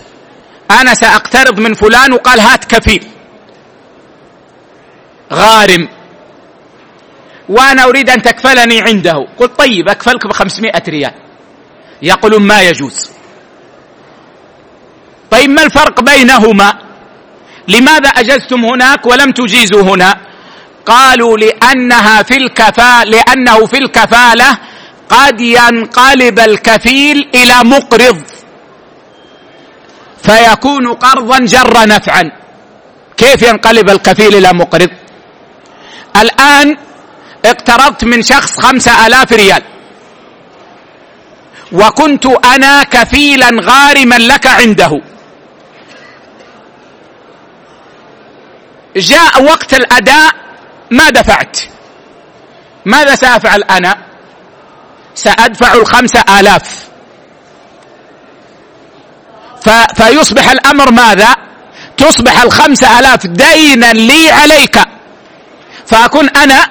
[SPEAKER 1] أنا سأقترض من فلان وقال هات كفيل. غارم. وأنا أريد أن تكفلني عنده. قلت طيب أكفلك بخمسمائة ريال. يقولون ما يجوز. طيب ما الفرق بينهما؟ لماذا أجزتم هناك ولم تجيزوا هنا؟ قالوا لأنها في الكفاله لأنه في الكفالة قد ينقلب الكفيل إلى مقرض. فيكون قرضا جر نفعا. كيف ينقلب الكفيل إلى مقرض؟ الآن اقترضت من شخص خمسة آلاف ريال. وكنت أنا كفيلا غارما لك عنده. جاء وقت الأداء ما دفعت. ماذا سأفعل أنا؟ سأدفع الخمسة آلاف. فيصبح الأمر ماذا؟ تصبح الخمسة آلاف دينا لي عليك. فأكون أنا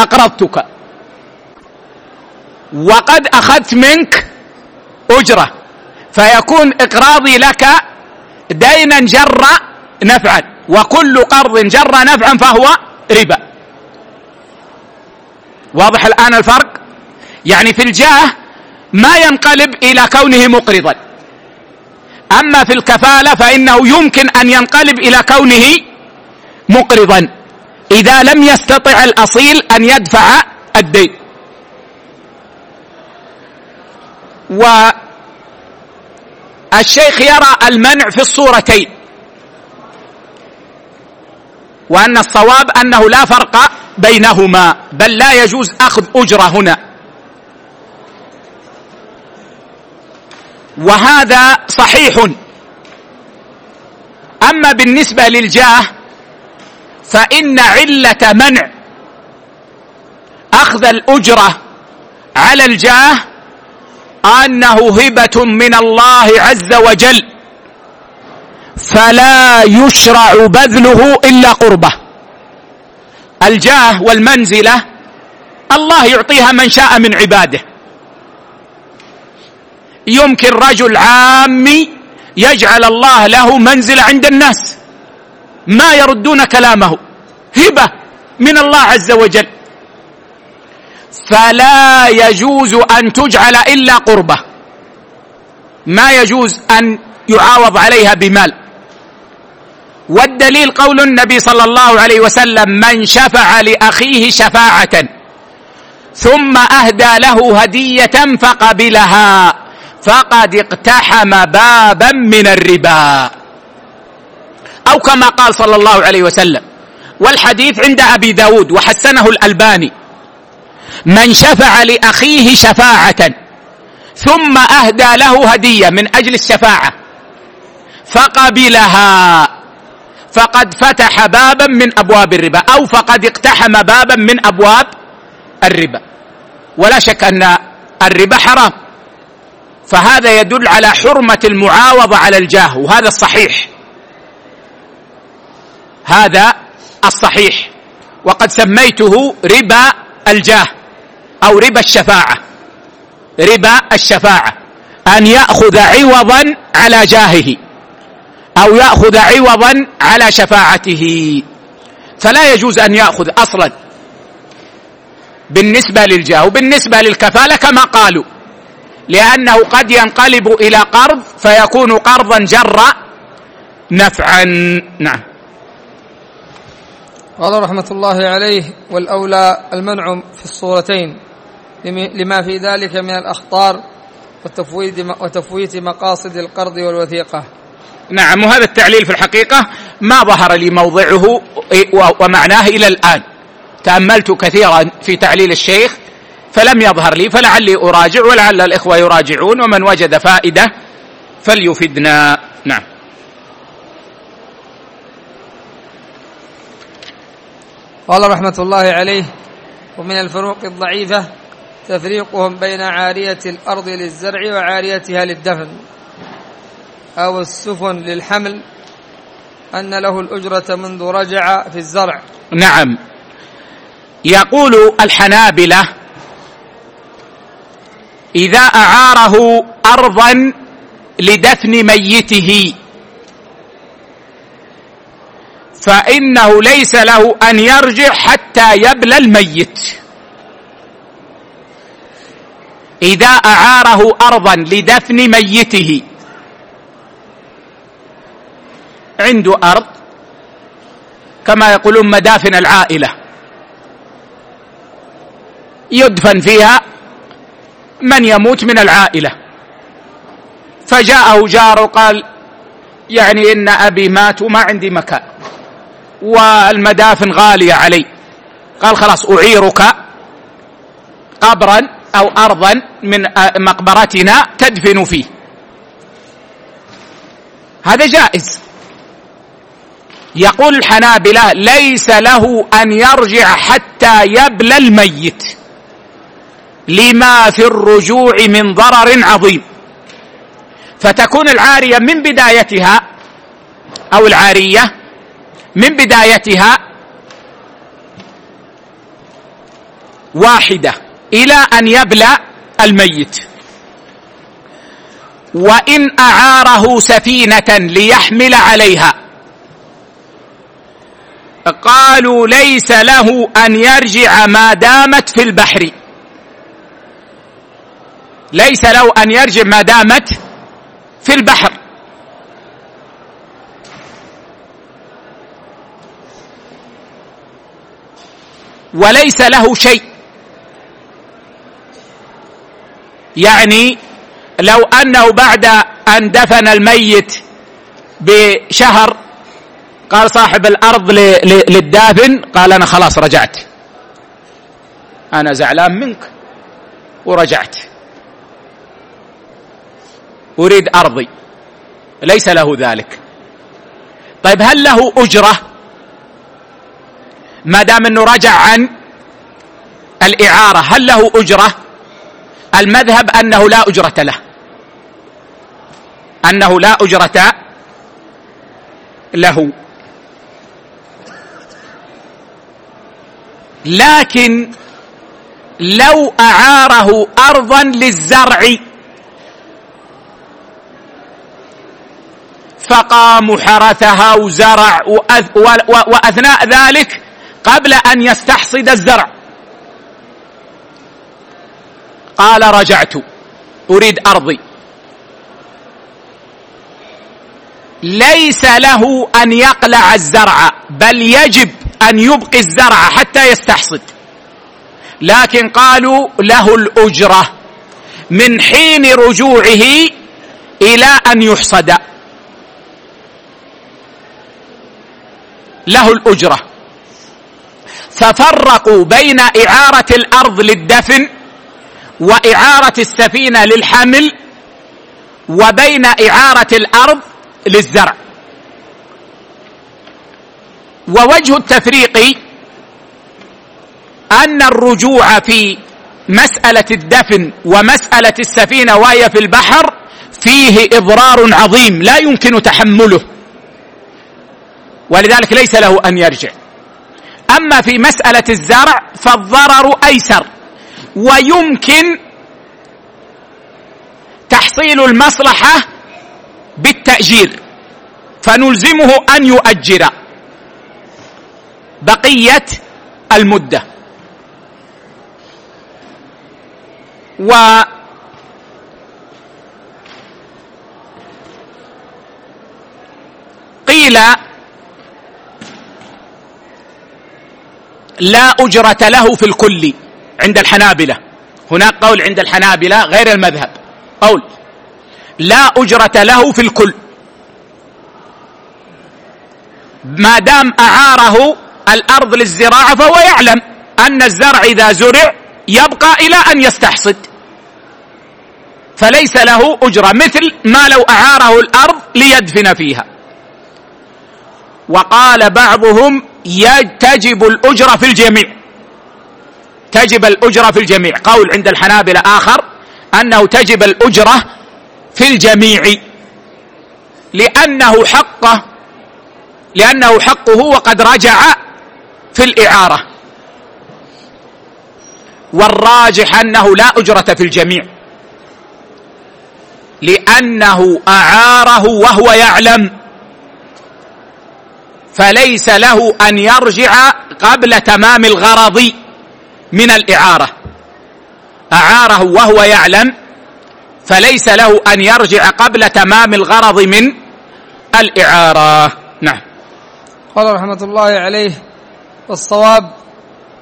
[SPEAKER 1] أقرضتك. وقد أخذت منك أجرة. فيكون إقراضي لك دينا جر نفعا. وكل قرض جر نفعا فهو ربا. واضح الآن الفرق؟ يعني في الجاه ما ينقلب إلى كونه مقرضا. أما في الكفالة فإنه يمكن أن ينقلب إلى كونه مقرضا. إذا لم يستطع الأصيل أن يدفع الدين. والشيخ يرى المنع في الصورتين. وأن الصواب أنه لا فرق بينهما بل لا يجوز أخذ أجرة هنا. وهذا صحيح. أما بالنسبة للجاه فإن علة منع أخذ الأجرة على الجاه أنه هبة من الله عز وجل فلا يشرع بذله إلا قربة. الجاه والمنزلة الله يعطيها من شاء من عباده. يمكن رجل عامي يجعل الله له منزل عند الناس ما يردون كلامه هبة من الله عز وجل. فلا يجوز أن تجعل إلا قربة. ما يجوز أن يعاوض عليها بمال. والدليل قول النبي صلى الله عليه وسلم من شفع لأخيه شفاعة ثم أهدى له هدية فقبلها فقد اقتحم بابا من الربا. أو كما قال صلى الله عليه وسلم والحديث عند أبي داود وحسنه الألباني من شفع لأخيه شفاعة ثم أهدى له هدية من أجل الشفاعة فقبلها. فقد فتح بابا من أبواب الربا أو فقد اقتحم بابا من أبواب الربا. ولا شك أن الربا حرام. فهذا يدل على حرمة المعاوضة على الجاه وهذا الصحيح. هذا الصحيح. وقد سميته ربا الجاه أو ربا الشفاعة. ربا الشفاعة. أن يأخذ عوضا على جاهه. أو يأخذ عوضا على شفاعته. فلا يجوز أن يأخذ أصلا. بالنسبة للجاه وبالنسبة للكفالة كما قالوا. لأنه قد ينقلب إلى قرض فيكون قرضا جر نفعا. نعم.
[SPEAKER 2] قال رحمة الله عليه والأولى المنع في الصورتين. لما في ذلك من الأخطار وتفويت مقاصد القرض والوثيقة.
[SPEAKER 1] نعم وهذا التعليل في الحقيقة ما ظهر لي موضعه ومعناه إلى الآن. تأملت كثيرا في تعليل الشيخ فلم يظهر لي فلعلي أراجع ولعل الإخوة يراجعون ومن وجد فائدة فليفدنا. نعم.
[SPEAKER 2] قال رحمة الله عليه ومن الفروق الضعيفة تفريقهم بين عارية الأرض للزرع وعاريتها للدفن. أو السفن للحمل أن له الأجرة منذ رجع في الزرع.
[SPEAKER 1] نعم. يقول الحنابلة إذا أعاره ارضا لدفن ميته فإنه ليس له أن يرجع حتى يبلى الميت. إذا أعاره ارضا لدفن ميته عنده أرض كما يقولون مدافن العائلة يدفن فيها من يموت من العائلة فجاءه جار وقال يعني إن أبي مات وما عندي مكان والمدافن غالية علي قال خلاص أعيرك قبرا أو أرضا من مقبرتنا تدفن فيه هذا جائز يقول الحنابلة ليس له أن يرجع حتى يبلى الميت. لما في الرجوع من ضرر عظيم. فتكون العارية من بدايتها أو العارية من بدايتها واحدة إلى أن يبلى الميت. وإن أعاره سفينة ليحمل عليها. قالوا ليس له أن يرجع ما دامت في البحر. ليس له أن يرجع ما دامت في البحر. وليس له شيء. يعني لو أنه بعد أن دفن الميت بشهر قال صاحب الأرض للدافن قال أنا خلاص رجعت. أنا زعلان منك ورجعت. أريد أرضي. ليس له ذلك. طيب هل له أجرة؟ ما دام إنه رجع عن الإعارة هل له أجرة؟ المذهب أنه لا أجرة له. أنه لا أجرة له. لكن لو أعاره ارضا للزرع فقام حرثها وزرع وأثناء ذلك قبل أن يستحصد الزرع. قال رجعت أريد أرضي. ليس له أن يقلع الزرع بل يجب أن يبقي الزرع حتى يستحصد. لكن قالوا له الأجرة من حين رجوعه إلى أن يحصد. له الأجرة. ففرقوا بين إعارة الأرض للدفن وإعارة السفينة للحمل وبين إعارة الأرض للزرع. ووجه التفريق أن الرجوع في مسألة الدفن ومسألة السفينة وهي في البحر فيه إضرار عظيم لا يمكن تحمله. ولذلك ليس له أن يرجع. أما في مسألة الزرع فالضرر أيسر. ويمكن تحصيل المصلحة بالتأجير. فنلزمه أن يؤجر. بقية المدة. و قيل لا أجرة له في الكل عند الحنابلة. هناك قول عند الحنابلة غير المذهب. قول لا أجرة له في الكل. ما دام أعاره الأرض للزراعة فهو يعلم أن الزرع إذا زرع يبقى إلى أن يستحصد. فليس له أجرة مثل ما لو أعاره الأرض ليدفن فيها. وقال بعضهم تجب الأجرة في الجميع. تجب الأجرة في الجميع. قول عند الحنابلة آخر أنه تجب الأجرة في الجميع. لأنه حقه لأنه حقه وقد رجع في الإعارة. والراجح أنه لا أجرة في الجميع. لأنه أعاره وهو يعلم. فليس له أن يرجع قبل تمام الغرض من الإعارة. أعاره وهو يعلم. فليس له أن يرجع قبل تمام الغرض من الإعارة. نعم.
[SPEAKER 2] قال رحمة الله عليه والصواب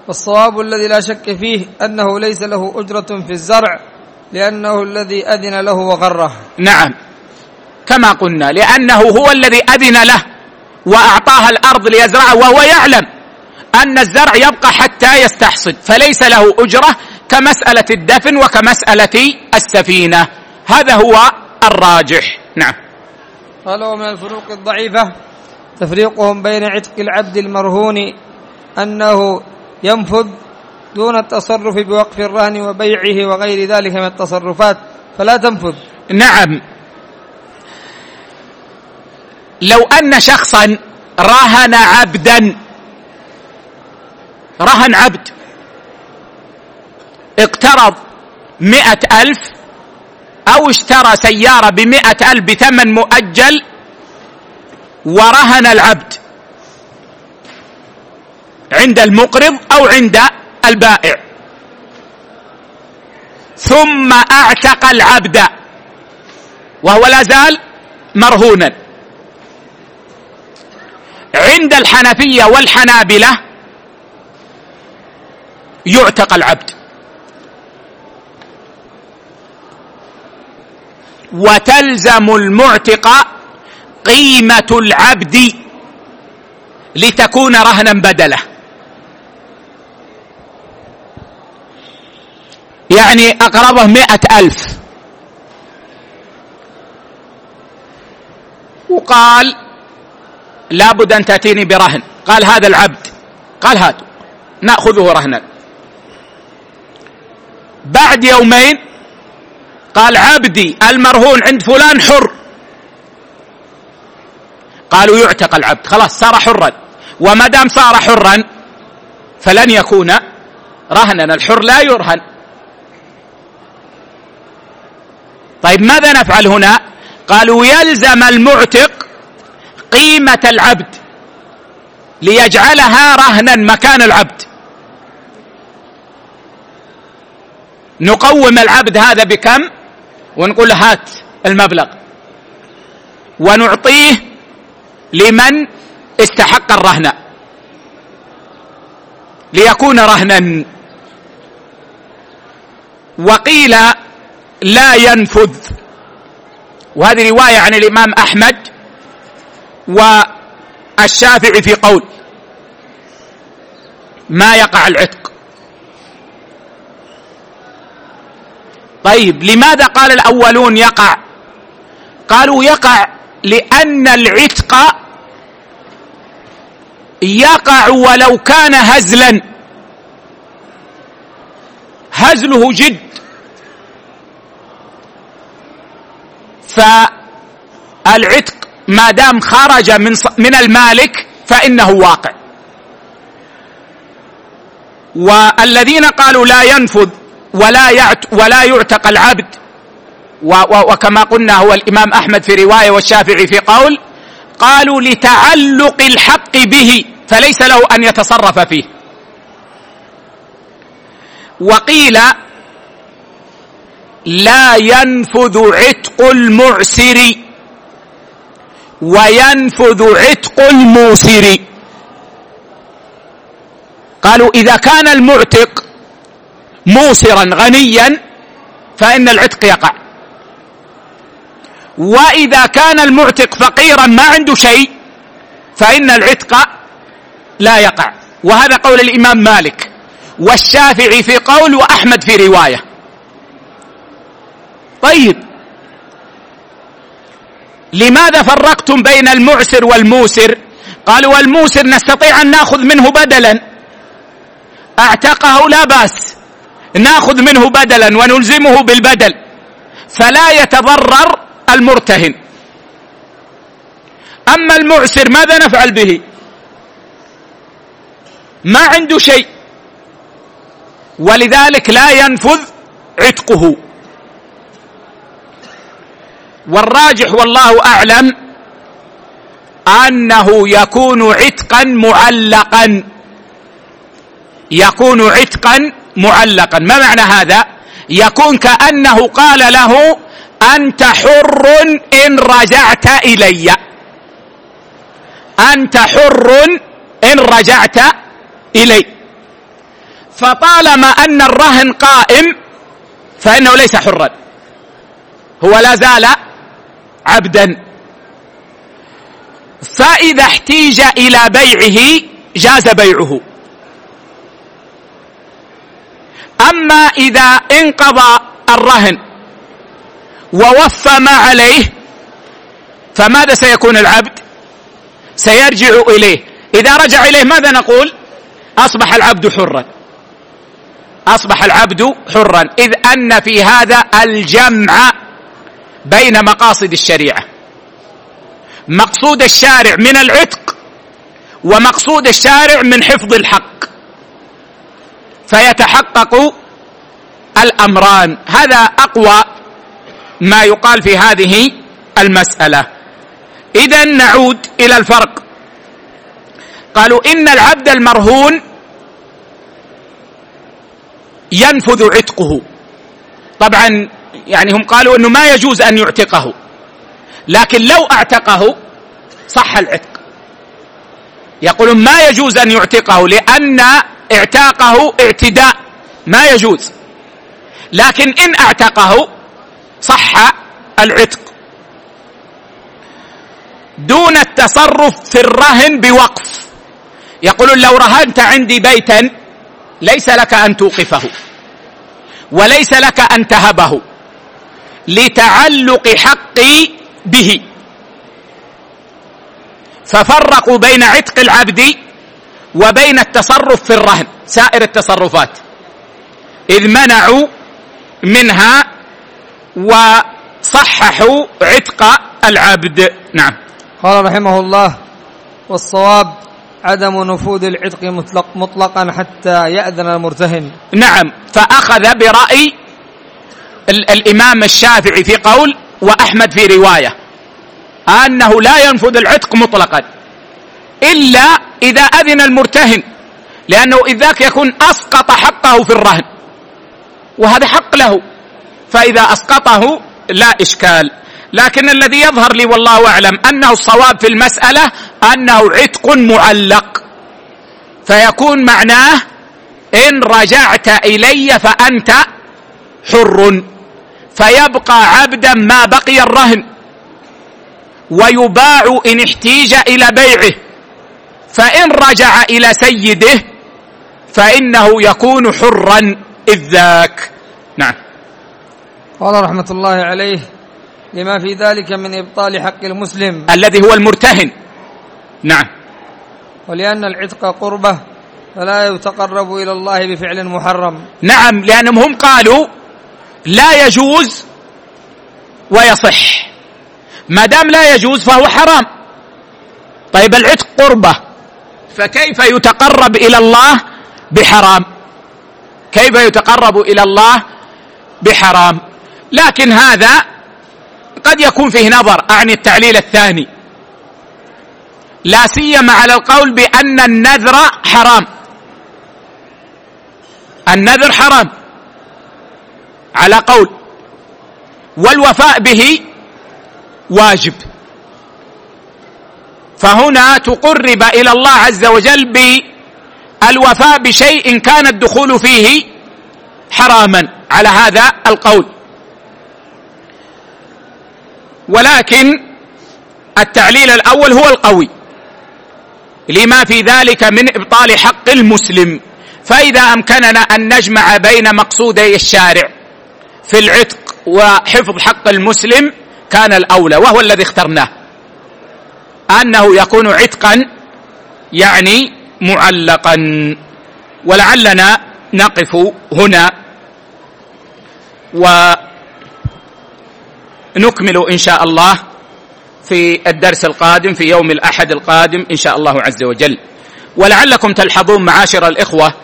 [SPEAKER 2] والصواب الذي لا شك فيه أنه ليس له أجرة في الزرع لأنه الذي أذن له وغره.
[SPEAKER 1] نعم. كما قلنا لأنه هو الذي أذن له واعطاها الأرض ليزرعها وهو يعلم أن الزرع يبقى حتى يستحصد فليس له أجرة كمسألة الدفن وكمسألة السفينة. هذا هو الراجح. نعم.
[SPEAKER 2] قال ومن الفروق الضعيفة تفريقهم بين عتق العبد المرهون أنه ينفذ دون التصرف بوقف الرهن وبيعه وغير ذلك من التصرفات فلا تنفذ.
[SPEAKER 1] نعم. لو أن شخصا رهن عبدا رهن عبد اقترض مئة ألف أو اشترى سيارة بمئة ألف بثمن مؤجل ورهن العبد عند المقرض أو عند البائع. ثم أعتق العبد. وهو لا زال مرهونا. عند الحنفية والحنابلة يعتق العبد. وتلزم المعتق قيمة العبد لتكون رهنا بدله يعني أقربه مئة ألف. وقال لابد أن تأتيني برهن. قال هذا العبد. قال هاتوا. نأخذه رهنا. بعد يومين قال عبدي المرهون عند فلان حر. قالوا يعتق العبد. خلاص صار حرا. وما دام صار حرا فلن يكون رهنا. الحر لا يرهن. طيب ماذا نفعل هنا؟ قالوا يلزم المعتق قيمة العبد ليجعلها رهنا مكان العبد. نقوم العبد هذا بكم؟ ونقول هات المبلغ. ونعطيه لمن استحق الرهن. ليكون رهنا. وقيل لا ينفذ. وهذه رواية عن الإمام أحمد والشافعي في قول ما يقع العتق. طيب لماذا قال الأولون يقع؟ قالوا يقع لأن العتق يقع ولو كان هزلا. هزله جد. فالعتق ما دام خرج من من المالك فإنه واقع. والذين قالوا لا ينفذ ولا يعت ولا يعتق العبد وكما قلنا هو الإمام أحمد في رواية والشافعي في قول قالوا لتعلق الحق به فليس له أن يتصرف فيه. وقيل لا ينفذ عتق المعسر وينفذ عتق الموسر. قالوا إذا كان المعتق موسرا غنيا فإن العتق يقع. وإذا كان المعتق فقيرا ما عنده شيء فإن العتق لا يقع. وهذا قول الإمام مالك. والشافعي في قول وأحمد في رواية. طيب. لماذا فرقتم بين المعسر والموسر؟ قالوا والموسر نستطيع أن نأخذ منه بدلا. اعتقه لا باس. نأخذ منه بدلا ونلزمه بالبدل. فلا يتضرر المرتهن. أما المعسر ماذا نفعل به؟ ما عنده شيء. ولذلك لا ينفذ عتقه. والراجح والله أعلم أنه يكون عتقا معلقا. يكون عتقا معلقا. ما معنى هذا؟ يكون كأنه قال له أنت حر إن رجعت إلي. أنت حر إن رجعت إلي. فطالما أن الرهن قائم فإنه ليس حرا. هو لا زال عبدا. فإذا احتيج إلى بيعه جاز بيعه. أما إذا انقضى الرهن ووفى ما عليه فماذا سيكون العبد؟ سيرجع إليه. إذا رجع إليه ماذا نقول؟ أصبح العبد حرا. أصبح العبد حرا. إذ أن في هذا الجمع بين مقاصد الشريعة. مقصود الشارع من العتق ومقصود الشارع من حفظ الحق. فيتحقق الأمران. هذا أقوى ما يقال في هذه المسألة. إذا نعود إلى الفرق. قالوا إن العبد المرهون ينفذ عتقه. طبعا يعني هم قالوا إنه ما يجوز أن يعتقه. لكن لو اعتقه صح العتق. يقولون ما يجوز أن يعتقه لأن اعتاقه اعتداء. ما يجوز. لكن إن اعتقه صح العتق. دون التصرف في الرهن بوقف. يقولون لو رهنت عندي بيتا ليس لك أن توقفه. وليس لك أن تهبه. لتعلق حقي به. ففرقوا بين عتق العبد وبين التصرف في الرهن سائر التصرفات. إذ منعوا منها وصححوا عتق العبد. نعم.
[SPEAKER 2] قال رحمه الله والصواب عدم نفوذ العتق مطلق مطلقا حتى يأذن المرتهن.
[SPEAKER 1] نعم. فأخذ برأي الإمام الشافعي في قول وأحمد في رواية. أنه لا ينفذ العتق مطلقا. إلا إذا أذن المرتهن. لأنه إذ ذاك يكون أسقط حقه في الرهن. وهذا حق له. فإذا أسقطه لا إشكال. لكن الذي يظهر لي والله أعلم أنه الصواب في المسألة أنه عتق معلق. فيكون معناه إن رجعت إلي فأنت حر. فيبقى عبدا ما بقي الرهن. ويباع إن احتيج إلى بيعه. فإن رجع إلى سيده فإنه يكون حرا إذ ذاك. نعم.
[SPEAKER 2] قال رحمة الله عليه لما في ذلك من إبطال حق المسلم.
[SPEAKER 1] الذي هو المرتهن. نعم.
[SPEAKER 2] ولأن العتق قربة فلا يتقرب إلى الله بفعل محرم.
[SPEAKER 1] نعم لأنهم هم قالوا لا يجوز ويصح. ما دام لا يجوز فهو حرام. طيب العتق قربة. فكيف يتقرب إلى الله بحرام؟ كيف يتقرب إلى الله بحرام؟ لكن هذا قد يكون فيه نظر. أعني التعليل الثاني. لا سيما على القول بأن النذر حرام. النذر حرام. على قول. والوفاء به واجب. فهنا تقرب إلى الله عز وجل بالوفاء بشيء كان الدخول فيه حراما. على هذا القول. ولكن التعليل الأول هو القوي. لما في ذلك من إبطال حق المسلم. فإذا أمكننا أن نجمع بين مقصودي الشارع. في العتق وحفظ حق المسلم كان الأولى وهو الذي اخترناه. أنه يكون عتقا يعني معلقا. ولعلنا نقف هنا ونكمل إن شاء الله في الدرس القادم في يوم الأحد القادم إن شاء الله عز وجل. ولعلكم تلحظون معاشر الإخوة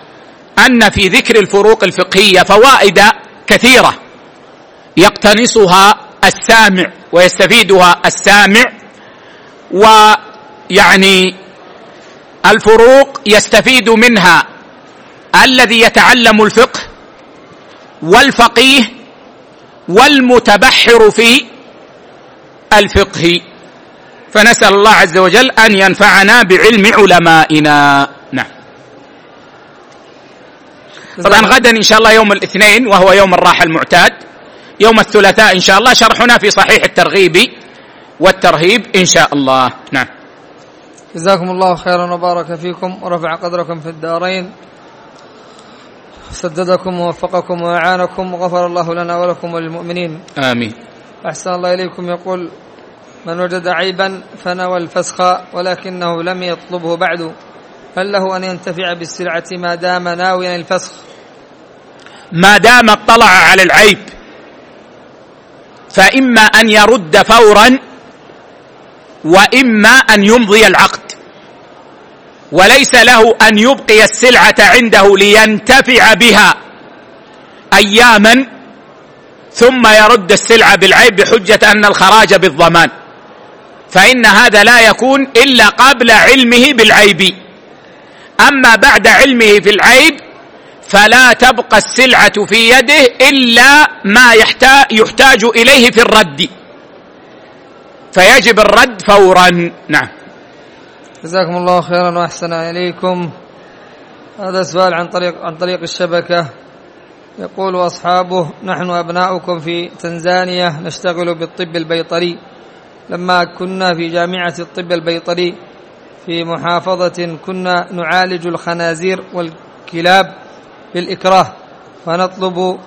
[SPEAKER 1] أن في ذكر الفروق الفقهية فوائد كثيرة. يقتنصها السامع ويستفيدها السامع ويعني الفروق يستفيد منها الذي يتعلم الفقه والفقيه والمتبحر في الفقه. فنسأل الله عز وجل أن ينفعنا بعلم علمائنا. نعم. طبعا غدا إن شاء الله يوم الاثنين وهو يوم الراحة المعتاد. يوم الثلاثاء إن شاء الله شرحنا في صحيح الترغيب والترهيب إن شاء الله. نعم.
[SPEAKER 2] جزاكم الله خيرا وبارك فيكم ورفع قدركم في الدارين. سددكم ووفقكم وأعانكم وغفر الله لنا ولكم وللمؤمنين.
[SPEAKER 1] آمين.
[SPEAKER 2] أحسن الله إليكم. يقول من وجد عيبا فنوى الفسخ ولكنه لم يطلبه بعد. هل له أن ينتفع بالسلعة ما دام ناويا الفسخ؟
[SPEAKER 1] ما دام اطلع على العيب. فإما أن يرد فورا وإما أن يمضي العقد. وليس له أن يبقي السلعة عنده لينتفع بها أياما ثم يرد السلعة بالعيب بحجة أن الخراج بالضمان. فإن هذا لا يكون إلا قبل علمه بالعيب. أما بعد علمه في العيب فلا تبقى السلعة في يده إلا ما يحتاج إليه في الرد. فيجب الرد فورا. نعم.
[SPEAKER 2] جزاكم الله خيرا وأحسن إليكم. هذا سؤال عن طريق عن طريق الشبكة. يقول أصحابه نحن أبناؤكم في تنزانيا نشتغل بالطب البيطري. لما كنا في جامعة الطب البيطري في محافظة كنا نعالج الخنازير والكلاب بالإكراه فنطلب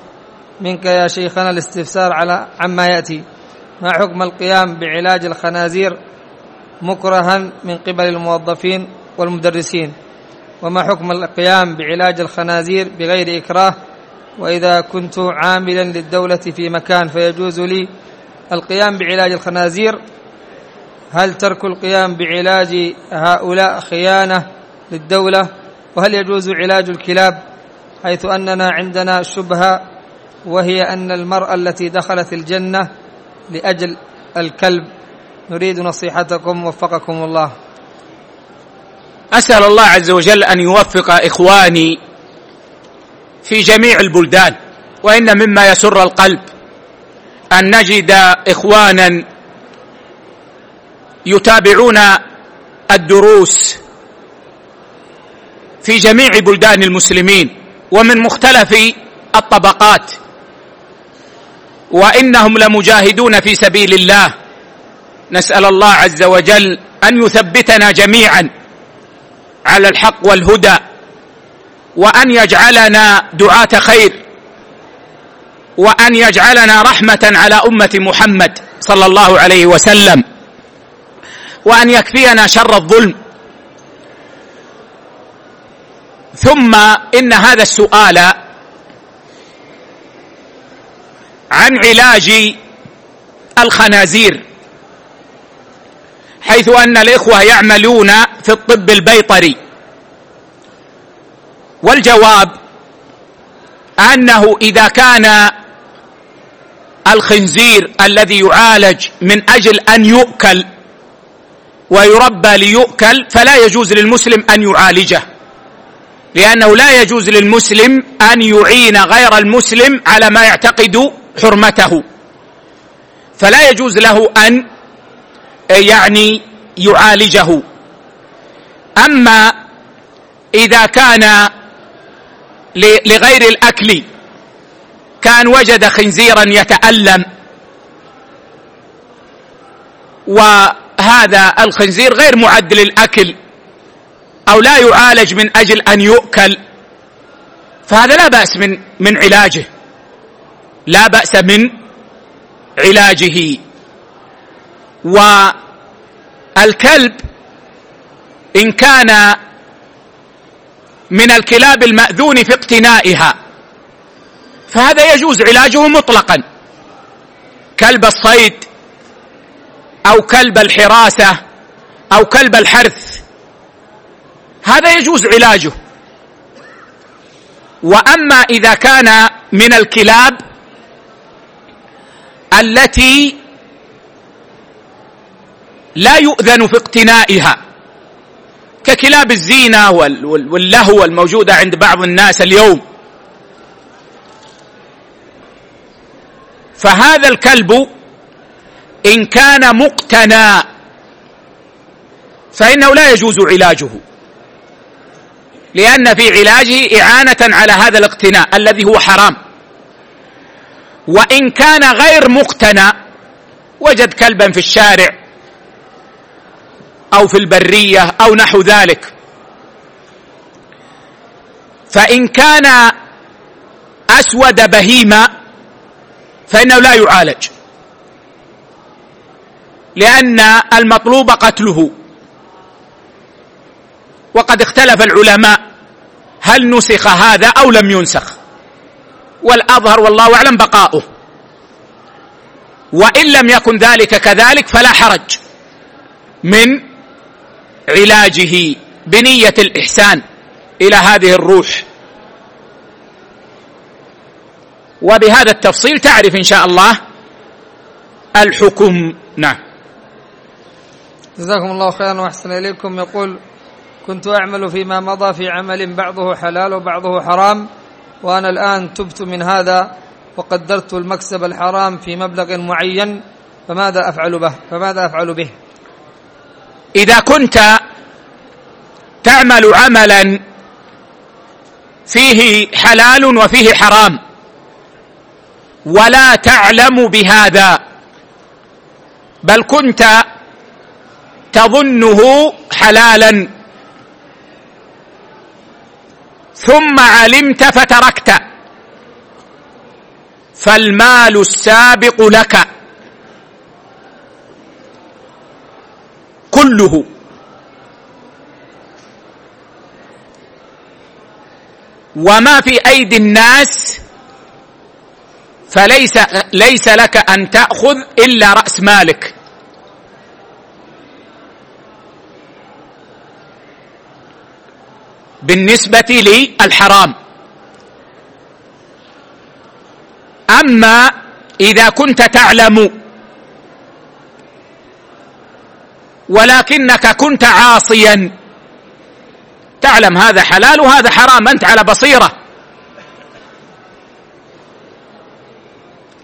[SPEAKER 2] منك يا شيخنا الاستفسار على عما يأتي. ما حكم القيام بعلاج الخنازير مكرها من قبل الموظفين والمدرسين؟ وما حكم القيام بعلاج الخنازير بغير إكراه؟ وإذا كنت عاملا للدولة في مكان فيجوز لي القيام بعلاج الخنازير؟ هل ترك القيام بعلاج هؤلاء خيانة للدولة؟ وهل يجوز علاج الكلاب؟ حيث أننا عندنا شبهة وهي أن المرأة التي دخلت الجنة لأجل الكلب. نريد نصيحتكم وفقكم الله.
[SPEAKER 1] أسأل الله عز وجل أن يوفق إخواني في جميع البلدان وإن مما يسر القلب. أن نجد إخوانا يتابعون الدروس في جميع بلدان المسلمين. ومن مختلف الطبقات. وإنهم لمجاهدون في سبيل الله. نسأل الله عز وجل أن يثبتنا جميعا على الحق والهدى وأن يجعلنا دعاة خير وأن يجعلنا رحمة على أمة محمد صلى الله عليه وسلم وأن يكفينا شر الظلم ثم إن هذا السؤال عن علاج الخنازير حيث أن الإخوة يعملون في الطب البيطري. والجواب أنه إذا كان الخنزير الذي يعالج من أجل أن يؤكل ويربى ليؤكل فلا يجوز للمسلم أن يعالجه. لأنه لا يجوز للمسلم أن يعين غير المسلم على ما يعتقد حرمته. فلا يجوز له أن يعني يعالجه. أما إذا كان لغير الأكل كان وجد خنزيرا يتألم وهذا الخنزير غير معد للأكل أو لا يعالج من أجل أن يؤكل. فهذا لا بأس من من علاجه. لا بأس من علاجه. والكلب إن كان من الكلاب المأذون في اقتنائها فهذا يجوز علاجه مطلقا. كلب الصيد أو كلب الحراسة أو كلب الحرث هذا يجوز علاجه. وأما إذا كان من الكلاب التي لا يؤذن في اقتنائها ككلاب الزينة واللهو الموجودة عند بعض الناس اليوم. فهذا الكلب إن كان مقتنى فإنه لا يجوز علاجه. لأن في علاجه إعانة على هذا الاقتناء الذي هو حرام. وإن كان غير مقتنى وجد كلبا في الشارع أو في البرية أو نحو ذلك. فإن كان أسود بهيمه فإنه لا يعالج. لأن المطلوب قتله. وقد اختلف العلماء هل نسخ هذا أو لم ينسخ. والأظهر والله أعلم بقاؤه. وإن لم يكن ذلك كذلك فلا حرج من علاجه بنية الإحسان إلى هذه الروح. وبهذا التفصيل تعرف إن شاء الله الحكم. نعم.
[SPEAKER 2] جزاكم الله خيرا وأحسن إليكم. يقول كنت أعمل فيما مضى في عمل بعضه حلال وبعضه حرام وأنا الآن تبت من هذا وقدرت المكسب الحرام في مبلغ معين فماذا أفعل به؟ فماذا أفعل به؟
[SPEAKER 1] إذا كنت تعمل عملا فيه حلال وفيه حرام ولا تعلم بهذا بل كنت تظنه حلالا. ثم علمت فتركت. فالمال السابق لك. كله. وما في أيدي الناس فليس ليس لك أن تأخذ إلا رأس مالك. بالنسبة للحرام أما إذا كنت تعلم ولكنك كنت عاصيا تعلم هذا حلال وهذا حرام أنت على بصيرة.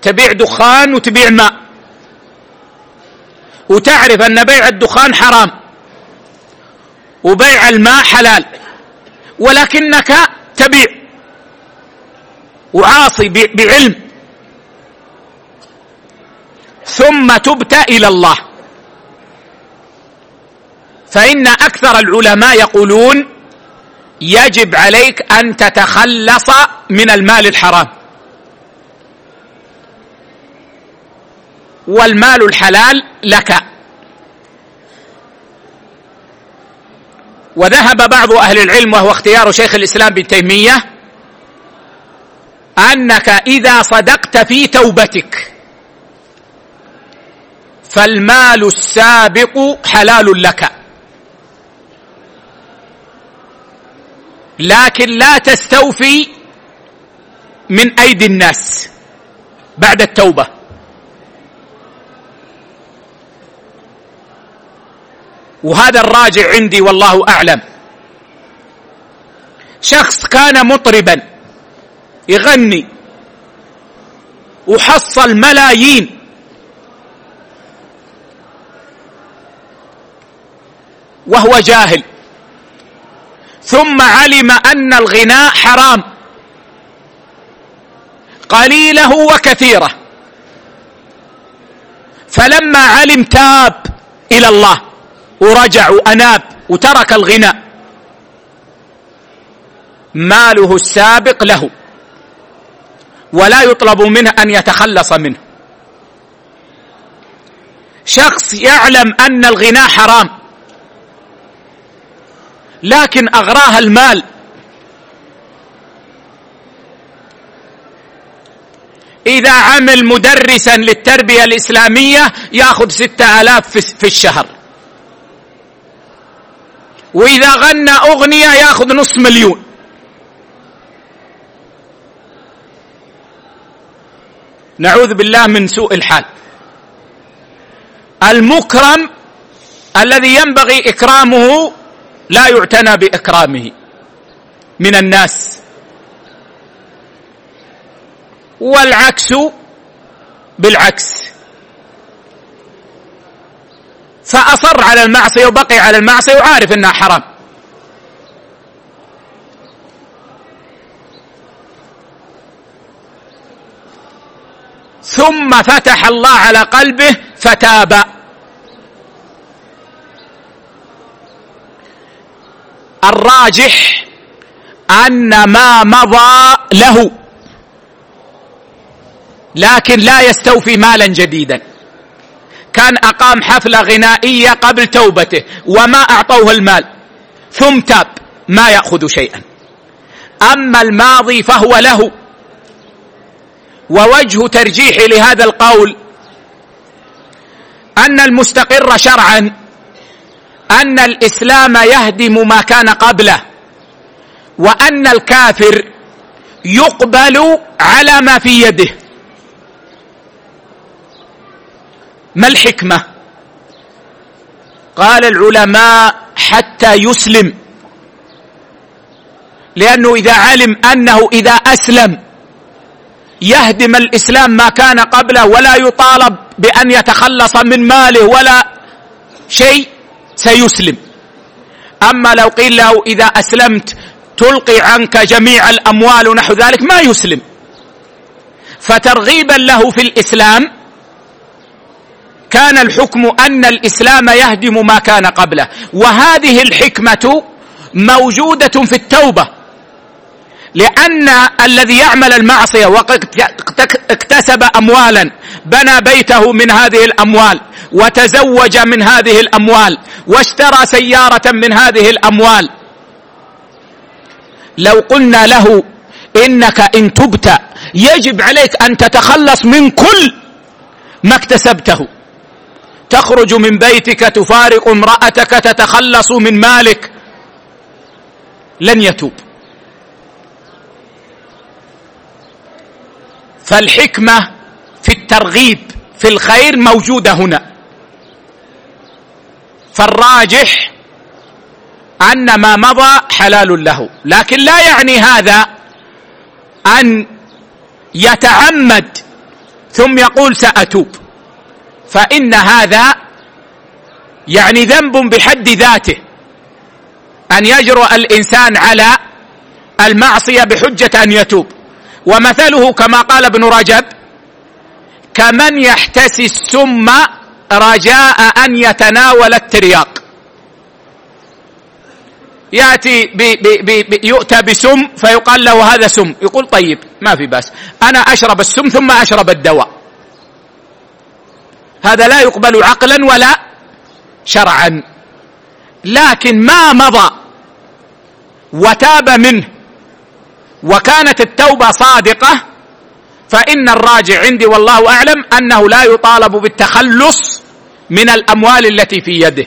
[SPEAKER 1] تبيع دخان وتبيع ماء. وتعرف أن بيع الدخان حرام وبيع الماء حلال. ولكنك تبيع. وعاصي بعلم. ثم تبت إلى الله. فإن أكثر العلماء يقولون يجب عليك أن تتخلص من المال الحرام. والمال الحلال لك. وذهب بعض أهل العلم وهو اختيار شيخ الإسلام ابن تيمية أنك إذا صدقت في توبتك فالمال السابق حلال لك. لكن لا تستوفي من أيدي الناس بعد التوبة. وهذا الراجع عندي والله أعلم. شخص كان مطربا يغني وحصل ملايين. وهو جاهل. ثم علم أن الغناء حرام. قليله وكثيره. فلما علم تاب إلى الله. ورجع واناب وترك الغناء. ماله السابق له ولا يطلب منه أن يتخلص منه. شخص يعلم أن الغناء حرام لكن اغراه المال. إذا عمل مدرسا للتربية الإسلامية يأخذ ستة آلاف في الشهر. وإذا غنى أغنية يأخذ نصف مليون. نعوذ بالله من سوء الحال. المكرم الذي ينبغي إكرامه لا يعتنى بإكرامه من الناس. والعكس بالعكس. فاصر على المعصية وبقي على المعصية وعارف إنها حرام. ثم فتح الله على قلبه فتاب. الراجح أن ما مضى له لكن لا يستوفي مالا جديدا. كان أقام حفلة غنائية قبل توبته وما أعطوه المال. ثم تاب ما يأخذ شيئا. أما الماضي فهو له. ووجه ترجيحي لهذا القول أن المستقر شرعا أن الإسلام يهدم ما كان قبله وأن الكافر يقبل على ما في يده. ما الحكمة؟ قال العلماء حتى يسلم. لأنه إذا علم أنه إذا أسلم يهدم الإسلام ما كان قبله ولا يطالب بأن يتخلص من ماله ولا شيء سيسلم. أما لو قيل له إذا أسلمت تلقي عنك جميع الأموال ونحو ذلك ما يسلم. فترغيبا له في الإسلام كان الحكم أن الإسلام يهدم ما كان قبله. وهذه الحكمة موجودة في التوبة. لأن الذي يعمل المعصية وقد اكتسب اموالا بنى بيته من هذه الأموال وتزوج من هذه الأموال واشترى سيارة من هذه الأموال. لو قلنا له إنك إن تبت يجب عليك أن تتخلص من كل ما اكتسبته. تخرج من بيتك تفارق امرأتك تتخلص من مالك. لن يتوب. فالحكمة في الترغيب في الخير موجودة هنا. فالراجح أن ما مضى حلال له. لكن لا يعني هذا أن يتعمد ثم يقول سأتوب. فإن هذا يعني ذنب بحد ذاته أن يجرؤ الإنسان على المعصية بحجة أن يتوب. ومثله كما قال ابن رجب كمن يحتسي السم رجاء أن يتناول الترياق. يأتي بي بي بي يؤتى بسم فيقال له هذا سم يقول طيب ما في بأس أنا أشرب السم ثم أشرب الدواء. هذا لا يقبل عقلا ولا شرعا. لكن ما مضى وتاب منه وكانت التوبة صادقة فإن الراجع عندي والله أعلم أنه لا يطالب بالتخلص من الأموال التي في يده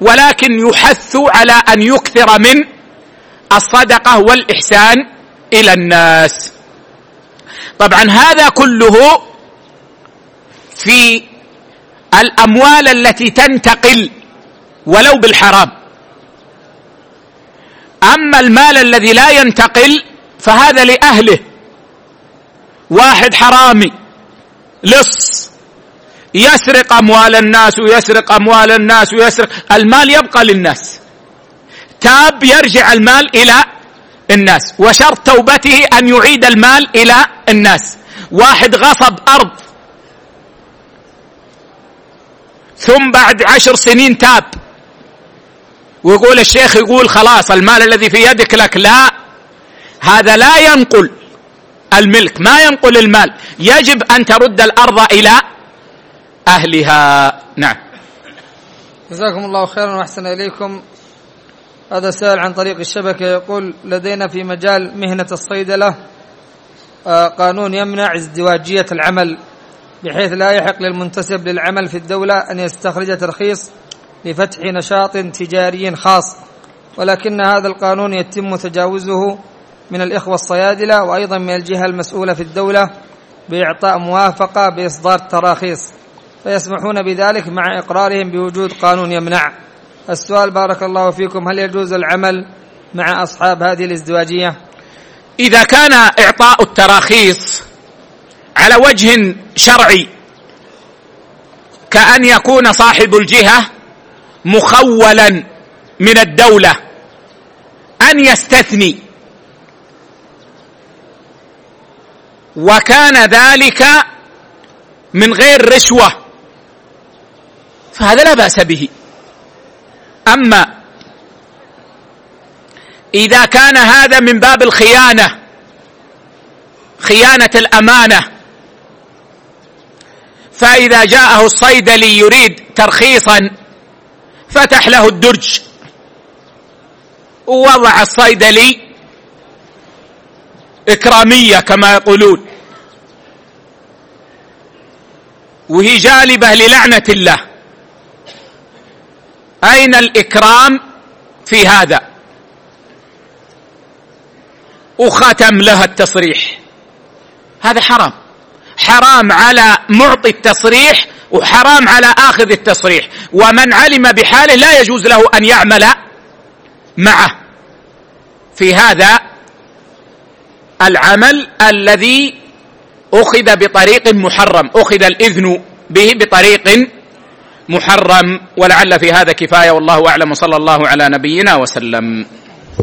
[SPEAKER 1] ولكن يحث على أن يكثر من الصدقة والإحسان إلى الناس. طبعا هذا كله في الأموال التي تنتقل ولو بالحرام. أما المال الذي لا ينتقل فهذا لأهله. واحد حرامي لص. يسرق أموال الناس ويسرق أموال الناس ويسرق. المال يبقى للناس. تاب يرجع المال إلى الناس. وشرط توبته أن يعيد المال إلى الناس. واحد غصب أرض ثم بعد عشر سنين تاب. ويقول الشيخ يقول خلاص المال الذي في يدك لك لا هذا لا ينقل الملك ما ينقل المال. يجب أن ترد الأرض إلى أهلها. نعم.
[SPEAKER 2] جزاكم الله خيرا وأحسن إليكم. هذا سائل عن طريق الشبكة يقول لدينا في مجال مهنة الصيدلة آه، قانون يمنع ازدواجية العمل. بحيث لا يحق للمنتسب للعمل في الدولة أن يستخرج ترخيص لفتح نشاط تجاري خاص. ولكن هذا القانون يتم تجاوزه من الإخوة الصيادلة وأيضا من الجهة المسؤولة في الدولة بإعطاء موافقة بإصدار تراخيص. فيسمحون بذلك مع إقرارهم بوجود قانون يمنع. السؤال بارك الله فيكم هل يجوز العمل مع أصحاب هذه الإزدواجية؟
[SPEAKER 1] إذا كان إعطاء التراخيص على وجه شرعي. كأن يكون صاحب الجهة مخولا من الدولة. أن يستثني. وكان ذلك من غير رشوة. فهذا لا بأس به. أما إذا كان هذا من باب الخيانة خيانة الأمانة فإذا جاءه الصيدلي يريد ترخيصا فتح له الدرج. ووضع الصيدلي إكرامية كما يقولون. وهي جالبة للعنة الله. أين الإكرام في هذا؟ وختم لها التصريح. هذا حرام. حرام على معطي التصريح وحرام على آخذ التصريح. ومن علم بحاله لا يجوز له أن يعمل معه. في هذا العمل الذي أخذ بطريق محرم. أخذ الإذن به بطريق محرم. ولعل في هذا كفاية والله أعلم. صلى الله على نبينا وسلم.